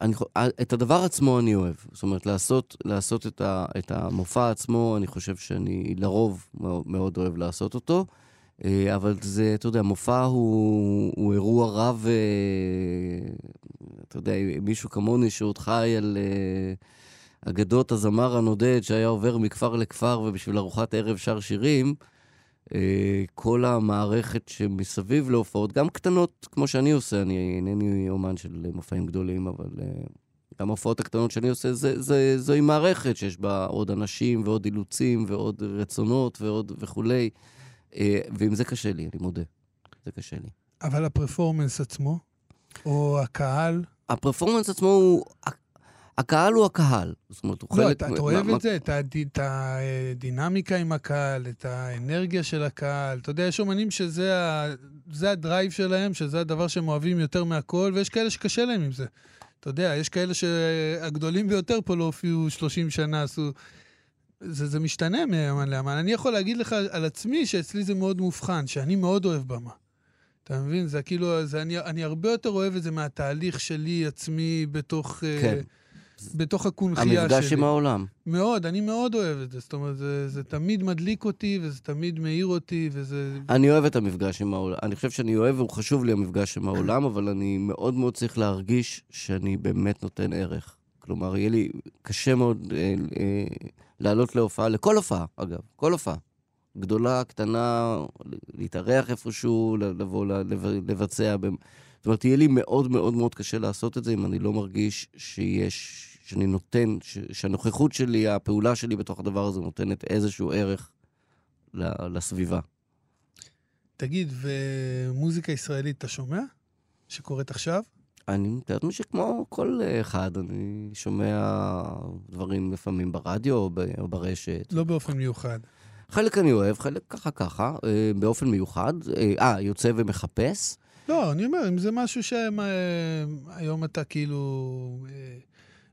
אני, את הדבר עצמו אני אוהב. זאת אומרת, לעשות, לעשות את, ה, את המופע עצמו, אני חושב שאני לרוב מאוד, מאוד אוהב לעשות אותו. אה, אבל זה, אתה יודע, מופע הוא, הוא אירוע רב, אה, אתה יודע, מישהו כמוני שעוד חי על אה, אגדות הזמר הנודד שהיה עובר מכפר לכפר ובשביל ארוחת ערב שר שירים, כל המערכת שמסביב להופעות, גם קטנות כמו שאני עושה, אני אינני אומן של מופעים גדולים, אבל גם ההופעות הקטנות שאני עושה, זה, זה, זוהי מערכת שיש בה עוד אנשים ועוד אילוצים ועוד רצונות ועוד וכולי. אה, ועם זה קשה לי, אני מודה. זה קשה לי. אבל הפרפורמנס עצמו, או הקהל, הפרפורמנס עצמו הוא... הקהל הוא הקהל. זאת אומרת, הוא לא, חלק... אתה, מ- אתה אוהב את זה, את הד- את הדינמיקה עם הקהל, את האנרגיה של הקהל. אתה יודע, יש אומנים שזה הדרייב שלהם, שזה הדבר שהם אוהבים יותר מהכל, ויש כאלה שקשה להם עם זה. אתה יודע, יש כאלה שהגדולים ביותר פה לא הופיעו 30 שנה, עשו... זה, זה משתנה מאמן לאמן. אני יכול להגיד לך על עצמי שאצלי זה מאוד מובחן, שאני מאוד אוהב במה. אתה מבין? זה כאילו, זה, אני, אני הרבה יותר אוהב את זה מהתהליך שלי עצמי בתוך, אה, כן. בתוך הקונכייה שלי. המפגש עם העולם. מאוד, אני מאוד אוהב את זה. זאת אומרת, זה, זה תמיד מדליק אותי, וזה תמיד מאיר אותי, וזה... אני אוהב את המפגש עם העולם. אני חושב שאני אוהב, והוא חשוב לי המפגש עם העולם, אבל אני מאוד מאוד צריך להרגיש שאני באמת נותן ערך. כלומר, יהיה לי קשה מאוד אה, אה, לעלות להופעה, לכל הופעה, אגב, כל הופעה. גדולה, קטנה, להתארח איפשהו, לבוא, לבצע. זאת אומרת, יהיה לי מאוד מאוד מאוד קשה לעשות את זה אם אני לא מרגיש שיש, שאני נותן, ש, שהנוכחות שלי, הפעולה שלי בתוך הדבר הזה נותנת איזשהו ערך לסביבה. תגיד, ומוזיקה ישראלית אתה שומע? שקורית עכשיו? אני מתאר לעצמי שכמו כל אחד, אני שומע דברים לפעמים ברדיו או ברשת. לא באופן מיוחד. חלק אני אוהב, חלק ככה ככה, אה, באופן מיוחד. אה, אה, יוצא ומחפש. לא, אני אומר, אם זה משהו שהיום אתה כאילו... אה,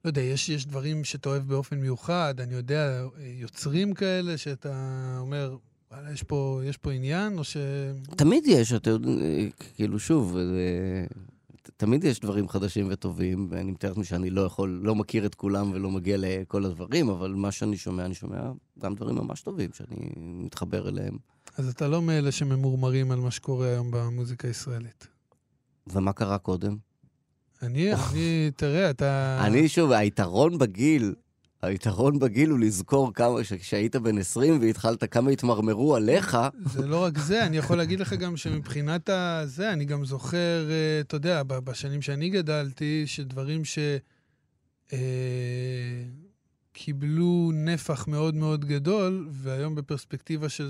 לא יודע, יש, יש דברים שאתה אוהב באופן מיוחד, אני יודע, אה, יוצרים כאלה שאתה אומר, וואלה, יש פה, יש פה עניין, או ש... תמיד יש, אתה יודע, אה, כאילו שוב, אה, תמיד יש דברים חדשים וטובים, ואני מתאר לעצמי שאני לא יכול, לא מכיר את כולם ולא מגיע לכל הדברים, אבל מה שאני שומע, אני שומע גם דברים ממש טובים שאני מתחבר אליהם. אז אתה לא מאלה שממורמרים על מה שקורה היום במוזיקה הישראלית. ומה קרה קודם? אני, אני, תראה, אתה... אני שוב, היתרון בגיל, היתרון בגיל הוא לזכור כמה, שכשהיית בן 20 והתחלת, כמה התמרמרו עליך, זה לא רק זה, אני יכול להגיד לך גם שמבחינת הזה, אני גם זוכר, אה, אתה יודע, בשנים שאני גדלתי, שדברים ש... אה, נפח מאוד מאוד גדול, והיום בפרספקטיבה של,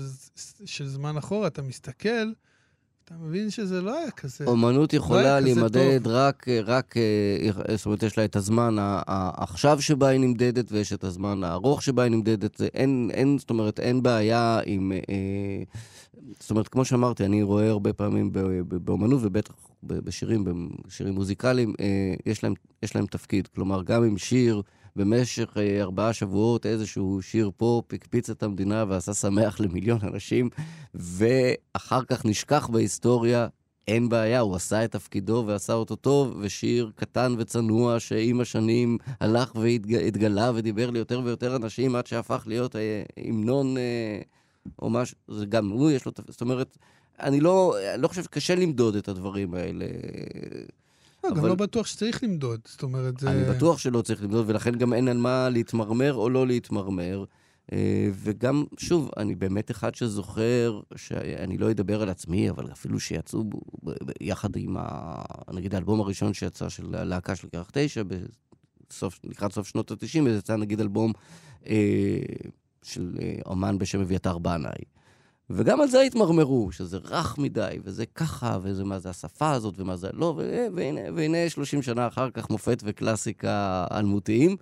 של זמן אחורה, אתה מסתכל, אתה מבין שזה לא היה כזה. אומנות לא יכולה כזה להימדד. רק, רק, אה, זאת אומרת, יש לה את הזמן ה- ה- עכשיו שבה היא נמדדת, ויש את הזמן הארוך שבה היא נמדדת. זה אין, אין, זאת אומרת, אין בעיה עם... אה, זאת אומרת, כמו שאמרתי, אני רואה הרבה פעמים באומנות, ובטח בשירים, בשירים מוזיקליים, אה, יש להם, יש להם תפקיד. כלומר, גם אם שיר במשך אה, ארבעה שבועות, איזשהו שיר פופ הקפיץ את המדינה ועשה שמח למיליון אנשים, ואחר כך נשכח בהיסטוריה, אין בעיה, הוא עשה את תפקידו ועשה אותו טוב, ושיר קטן וצנוע שעם השנים הלך והתגלה ודיבר ליותר ויותר אנשים עד שהפך להיות אה, המנון אה, או משהו, זה גם הוא יש לו, זאת אומרת, אני לא, לא חושב, קשה למדוד את הדברים האלה. לא, גם אבל- לא בטוח שצריך למדוד. זאת אומרת, זה... אני בטוח שלא צריך למדוד, ולכן גם אין על מה להתמרמר או לא להתמרמר. אה, וגם, שוב, אני באמת אחד שזוכר, שאני לא אדבר על עצמי, אבל אפילו שיצאו ב- ב- ב- יחד עם, ה, נגיד, האלבום הראשון שיצא של הלהקה של כרך תשע, בסוף, לקראת סוף שנות ה-90, יצא נגיד אלבום אה, של אה, אומן בשם אביתר בנאי. וגם על זה התמרמרו, שזה רך מדי, וזה ככה, וזה מה זה השפה הזאת, ומה זה לא, ו- והנה, והנה 30 שנה אחר כך מופת וקלאסיקה אלמותיים.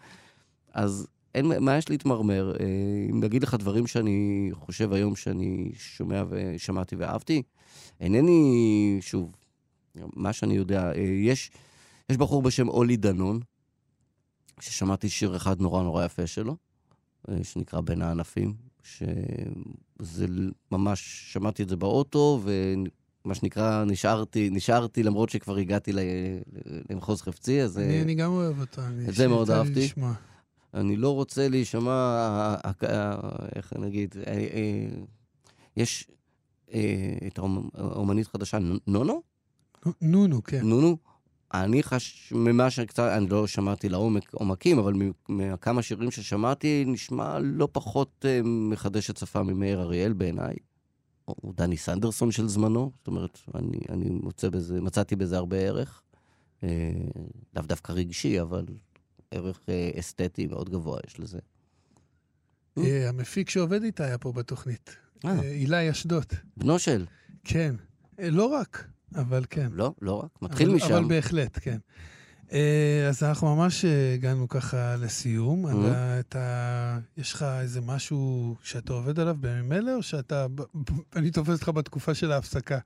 אז אין, מה יש להתמרמר? אה, אם נגיד לך דברים שאני חושב היום שאני שומע ושמעתי ואהבתי, אינני, שוב, מה שאני יודע, אה, יש, יש בחור בשם אולי דנון, ששמעתי שיר אחד נורא נורא יפה שלו, אה, שנקרא בין הענפים, שזה ממש, שמעתי את זה באוטו, ומה שנקרא, נשארתי, נשארתי למרות שכבר הגעתי ל- למחוז חפצי, אז... אני, אני גם אוהב אותו. אני- את זה מאוד אהבתי. לשמוע. אני לא רוצה להישמע, איך נגיד, אה, אה, יש אה, את האומ- האומנית חדשה, נו- נונו? נו, נו, נו, כן. נונו? אני חש... ממה שקצת, אני לא שמעתי לעומק עומקים, אבל מכמה שירים ששמעתי, נשמע לא פחות אה, מחדש את שפה ממאיר אריאל בעיניי. או דני סנדרסון של זמנו, זאת אומרת, אני, אני מוצא בזה, מצאתי בזה הרבה ערך. אה, לאו דווקא רגשי, אבל ערך אה, אסתטי מאוד גבוה יש לזה. המפיק שעובד איתה היה פה בתוכנית. אילי אשדוד. בנו של. כן. לא רק, אבל כן. לא, לא רק. מתחיל אבל, משם. אבל בהחלט, כן. אה, אז אנחנו ממש הגענו ככה לסיום. Mhm. אתה, אתה, יש לך איזה משהו שאתה עובד עליו בימים אלה, או שאתה... אני תופס אותך בתקופה של ההפסקה,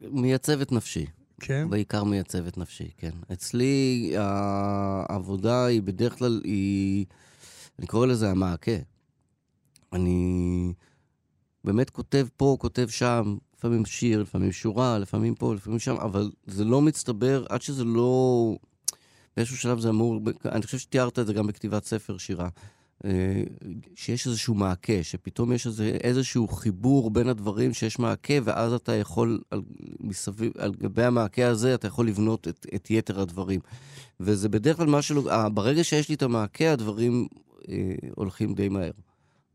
מייצב את נפשי. כן? בעיקר מייצב את נפשי, כן. אצלי העבודה היא בדרך כלל, היא... אני קורא לזה המעקה. אני באמת כותב פה, כותב שם, לפעמים שיר, לפעמים שורה, לפעמים פה, לפעמים שם, אבל זה לא מצטבר עד שזה לא... באיזשהו שלב זה אמור... אני חושב שתיארת את זה גם בכתיבת ספר שירה. אה, שיש איזשהו מעקה, שפתאום יש איזה, איזשהו חיבור בין הדברים שיש מעקה, ואז אתה יכול, על, מסביב, על גבי המעקה הזה, אתה יכול לבנות את, את יתר הדברים. וזה בדרך כלל מה שלא... אה, ברגע שיש לי את המעקה, הדברים אה, הולכים די מהר.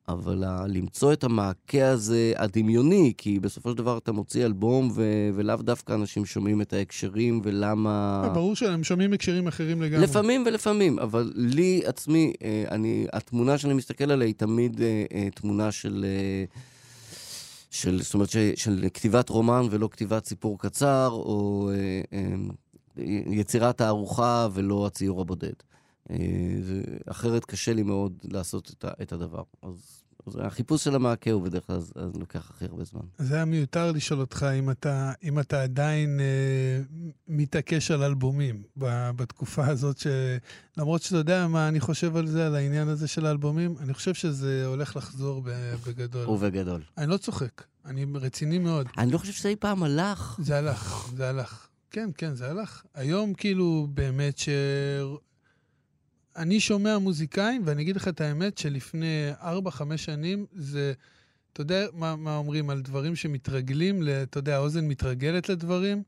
אבל למצוא את המעקה הזה הדמיוני, כי בסופו של דבר אתה מוציא אלבום, ו- ולאו דווקא אנשים שומעים את ההקשרים, ולמה... אה, ברור שהם שומעים הקשרים אחרים לגמרי. לפעמים ולפעמים, אבל לי עצמי, אה, אני, התמונה שאני מסתכל עליה היא תמיד אה, תמונה של, של, זאת אומרת, ש, של כתיבת רומן ולא כתיבת סיפור קצר, או אה, אה, יצירת תערוכה ולא הציור הבודד. אה, אחרת קשה לי מאוד לעשות את, הדבר. אז, אז החיפוש של המעקה הוא בדרך כלל אז, אז לוקח הכי הרבה זמן. זה היה מיותר לשאול אותך אם אתה, אם אתה עדיין אה, מתעקש על אלבומים ב, בתקופה הזאת, ש... למרות שאתה יודע מה אני חושב על זה, על העניין הזה של האלבומים, אני חושב שזה הולך לחזור בגדול. ובגדול. אני לא צוחק, אני רציני מאוד. אני לא חושב שזה אי פעם הלך. זה הלך, זה הלך. כן, כן, זה הלך. היום כאילו באמת ש... אני שומע מוזיקאים, ואני אגיד לך את האמת, שלפני 4-5 שנים זה... אתה יודע מה, מה אומרים על דברים שמתרגלים, אתה יודע, האוזן מתרגלת לדברים?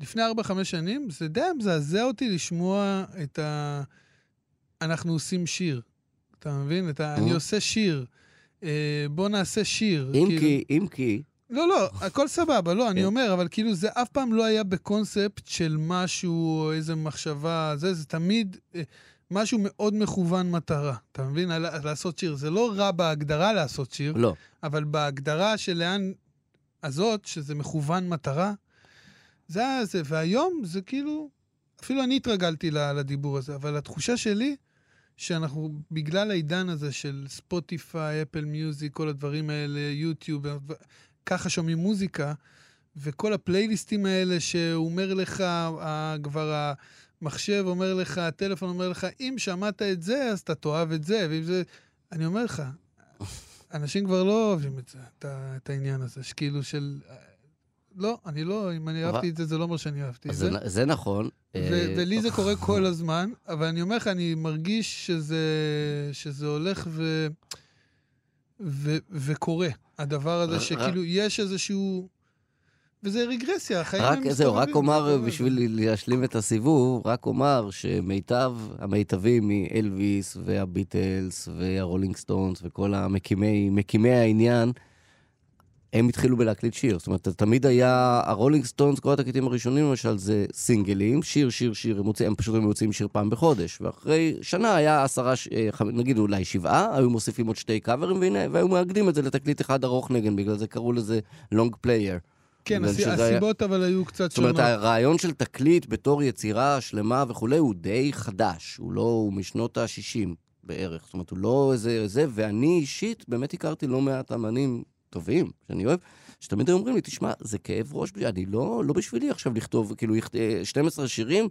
לפני 4-5 שנים זה די מזעזע אותי לשמוע את ה... אנחנו עושים שיר. אתה מבין? את ה... אני Mhm. עושה שיר. אה, בוא נעשה שיר. אם כאילו- כי, אם כי, לא, לא, הכל סבבה, לא, אני כן. אומר, אבל כאילו זה אף פעם לא היה בקונספט של משהו, איזה מחשבה, זה, זה תמיד, אה, משהו מאוד מכוון מטרה. אתה מבין? לעשות שיר. זה לא רע בהגדרה לעשות שיר, לא. אבל בהגדרה שלאן הזאת, שזה מכוון מטרה, זה היה זה. והיום זה כאילו, אפילו אני התרגלתי לדיבור הזה, אבל התחושה שלי, שאנחנו, בגלל העידן הזה של ספוטיפיי, אפל מיוזיק, כל הדברים האלה, יוטיוב, ככה שומעים מוזיקה, וכל הפלייליסטים האלה שהוא אומר לך, כבר המחשב אומר לך, הטלפון אומר לך, אם שמעת את זה, אז אתה תאהב את זה, ואם זה... אני אומר לך, אנשים כבר לא אוהבים את זה, את, את העניין הזה, שכאילו של... לא, אני לא, אם אני אהבתי את זה, זה לא אומר שאני אהבתי את זה. זה נכון. אה, ולי זה קורה כל הזמן, אבל אני אומר לך, אני מרגיש שזה הולך וקורה. הדבר הזה שכאילו יש איזשהו... וזה רגרסיה, החיים רק, הם מסתובבים. זהו, רק אומר, בשביל להשלים את הסיבוב, רק אומר שמיטב המיטבים מאלוויס והביטלס והרולינג סטונס וכל המקימי מקימי העניין, הם התחילו בלהקליט שיר. זאת אומרת, תמיד היה, הרולינג סטונס, כל התקליטים הראשונים למשל, זה סינגלים, שיר, שיר, שיר, הם, מוצאים, הם פשוט היו מוציאים שיר פעם בחודש. ואחרי שנה היה עשרה, אה, נגיד אולי שבעה, היו מוסיפים עוד שתי קאברים, והיו מאגדים את זה לתקליט אחד ארוך נגן, בגלל זה קראו לזה long player. כן, הס... הסיבות היה... אבל היו קצת שונות. זאת אומרת, הרעיון של תקליט בתור יצירה שלמה וכולי, הוא די חדש. הוא לא, הוא משנות ה-60 בערך. זאת אומרת, הוא לא איזה זה, ואני אישית באמת הכרתי לא מעט אמנים טובים, שאני אוהב, שתמיד היו אומרים לי, תשמע, זה כאב ראש, אני לא, לא בשבילי עכשיו לכתוב, כאילו, 12 שירים,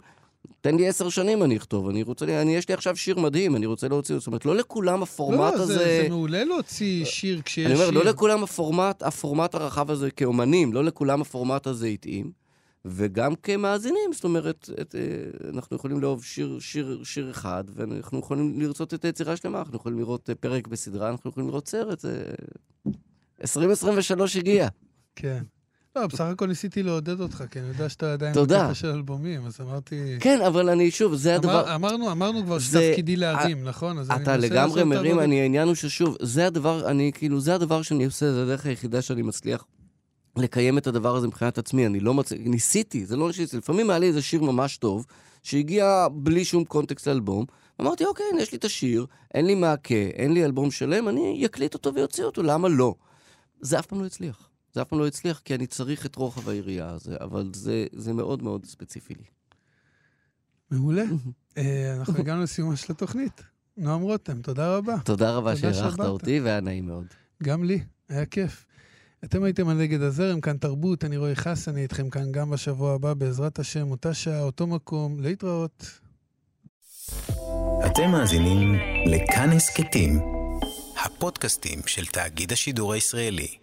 תן לי עשר שנים אני אכתוב, אני רוצה, אני, יש לי עכשיו שיר מדהים, אני רוצה להוציא, זאת אומרת, לא לכולם הפורמט לא, הזה... לא, זה, זה מעולה להוציא שיר כשיש אני אומר, שיר. לא לכולם הפורמט, הפורמט הרחב הזה כאומנים, לא לכולם הפורמט הזה התאים, וגם כמאזינים, זאת אומרת, את, אה, אנחנו יכולים לאהוב שיר, שיר, שיר אחד, ואנחנו יכולים לרצות את היצירה שלמה, אנחנו יכולים לראות אה, פרק בסדרה, אנחנו יכולים לראות סרט, זה... 2023 הגיע. כן. לא, בסך הכל ניסיתי לעודד אותך, כי אני יודע שאתה עדיין בקטע של אלבומים, אז אמרתי... כן, אבל אני, שוב, זה הדבר... אמרנו, אמרנו כבר שתפקידי להרים, נכון? אתה לגמרי מרים, אני, העניין הוא ששוב, זה הדבר, אני, כאילו, זה הדבר שאני עושה, זה הדרך היחידה שאני מצליח לקיים את הדבר הזה מבחינת עצמי. אני לא מצליח, ניסיתי, זה לא ניסיתי, לפעמים היה לי איזה שיר ממש טוב, שהגיע בלי שום קונטקסט לאלבום, אמרתי, אוקיי, יש לי את השיר, אין לי מעקה, אין לי אלבום שלם, אני אקליט אותו ויוציא אותו, למה לא? זה אף פעם לא הצליח. זה אף פעם לא הצליח, כי אני צריך את רוחב היריעה הזה, אבל זה, זה מאוד מאוד ספציפי לי. מעולה. אה, אנחנו הגענו לסיומה של התוכנית. נועם רותם, תודה רבה. תודה רבה שאירחת אותי, והיה נעים מאוד. גם לי, היה כיף. אתם הייתם על נגד הזרם, כאן תרבות, אני רואה חס, אני איתכם כאן גם בשבוע הבא, בעזרת השם, אותה שעה, אותו מקום, להתראות. אתם מאזינים לכאן הסכתים, הפודקאסטים של תאגיד השידור הישראלי.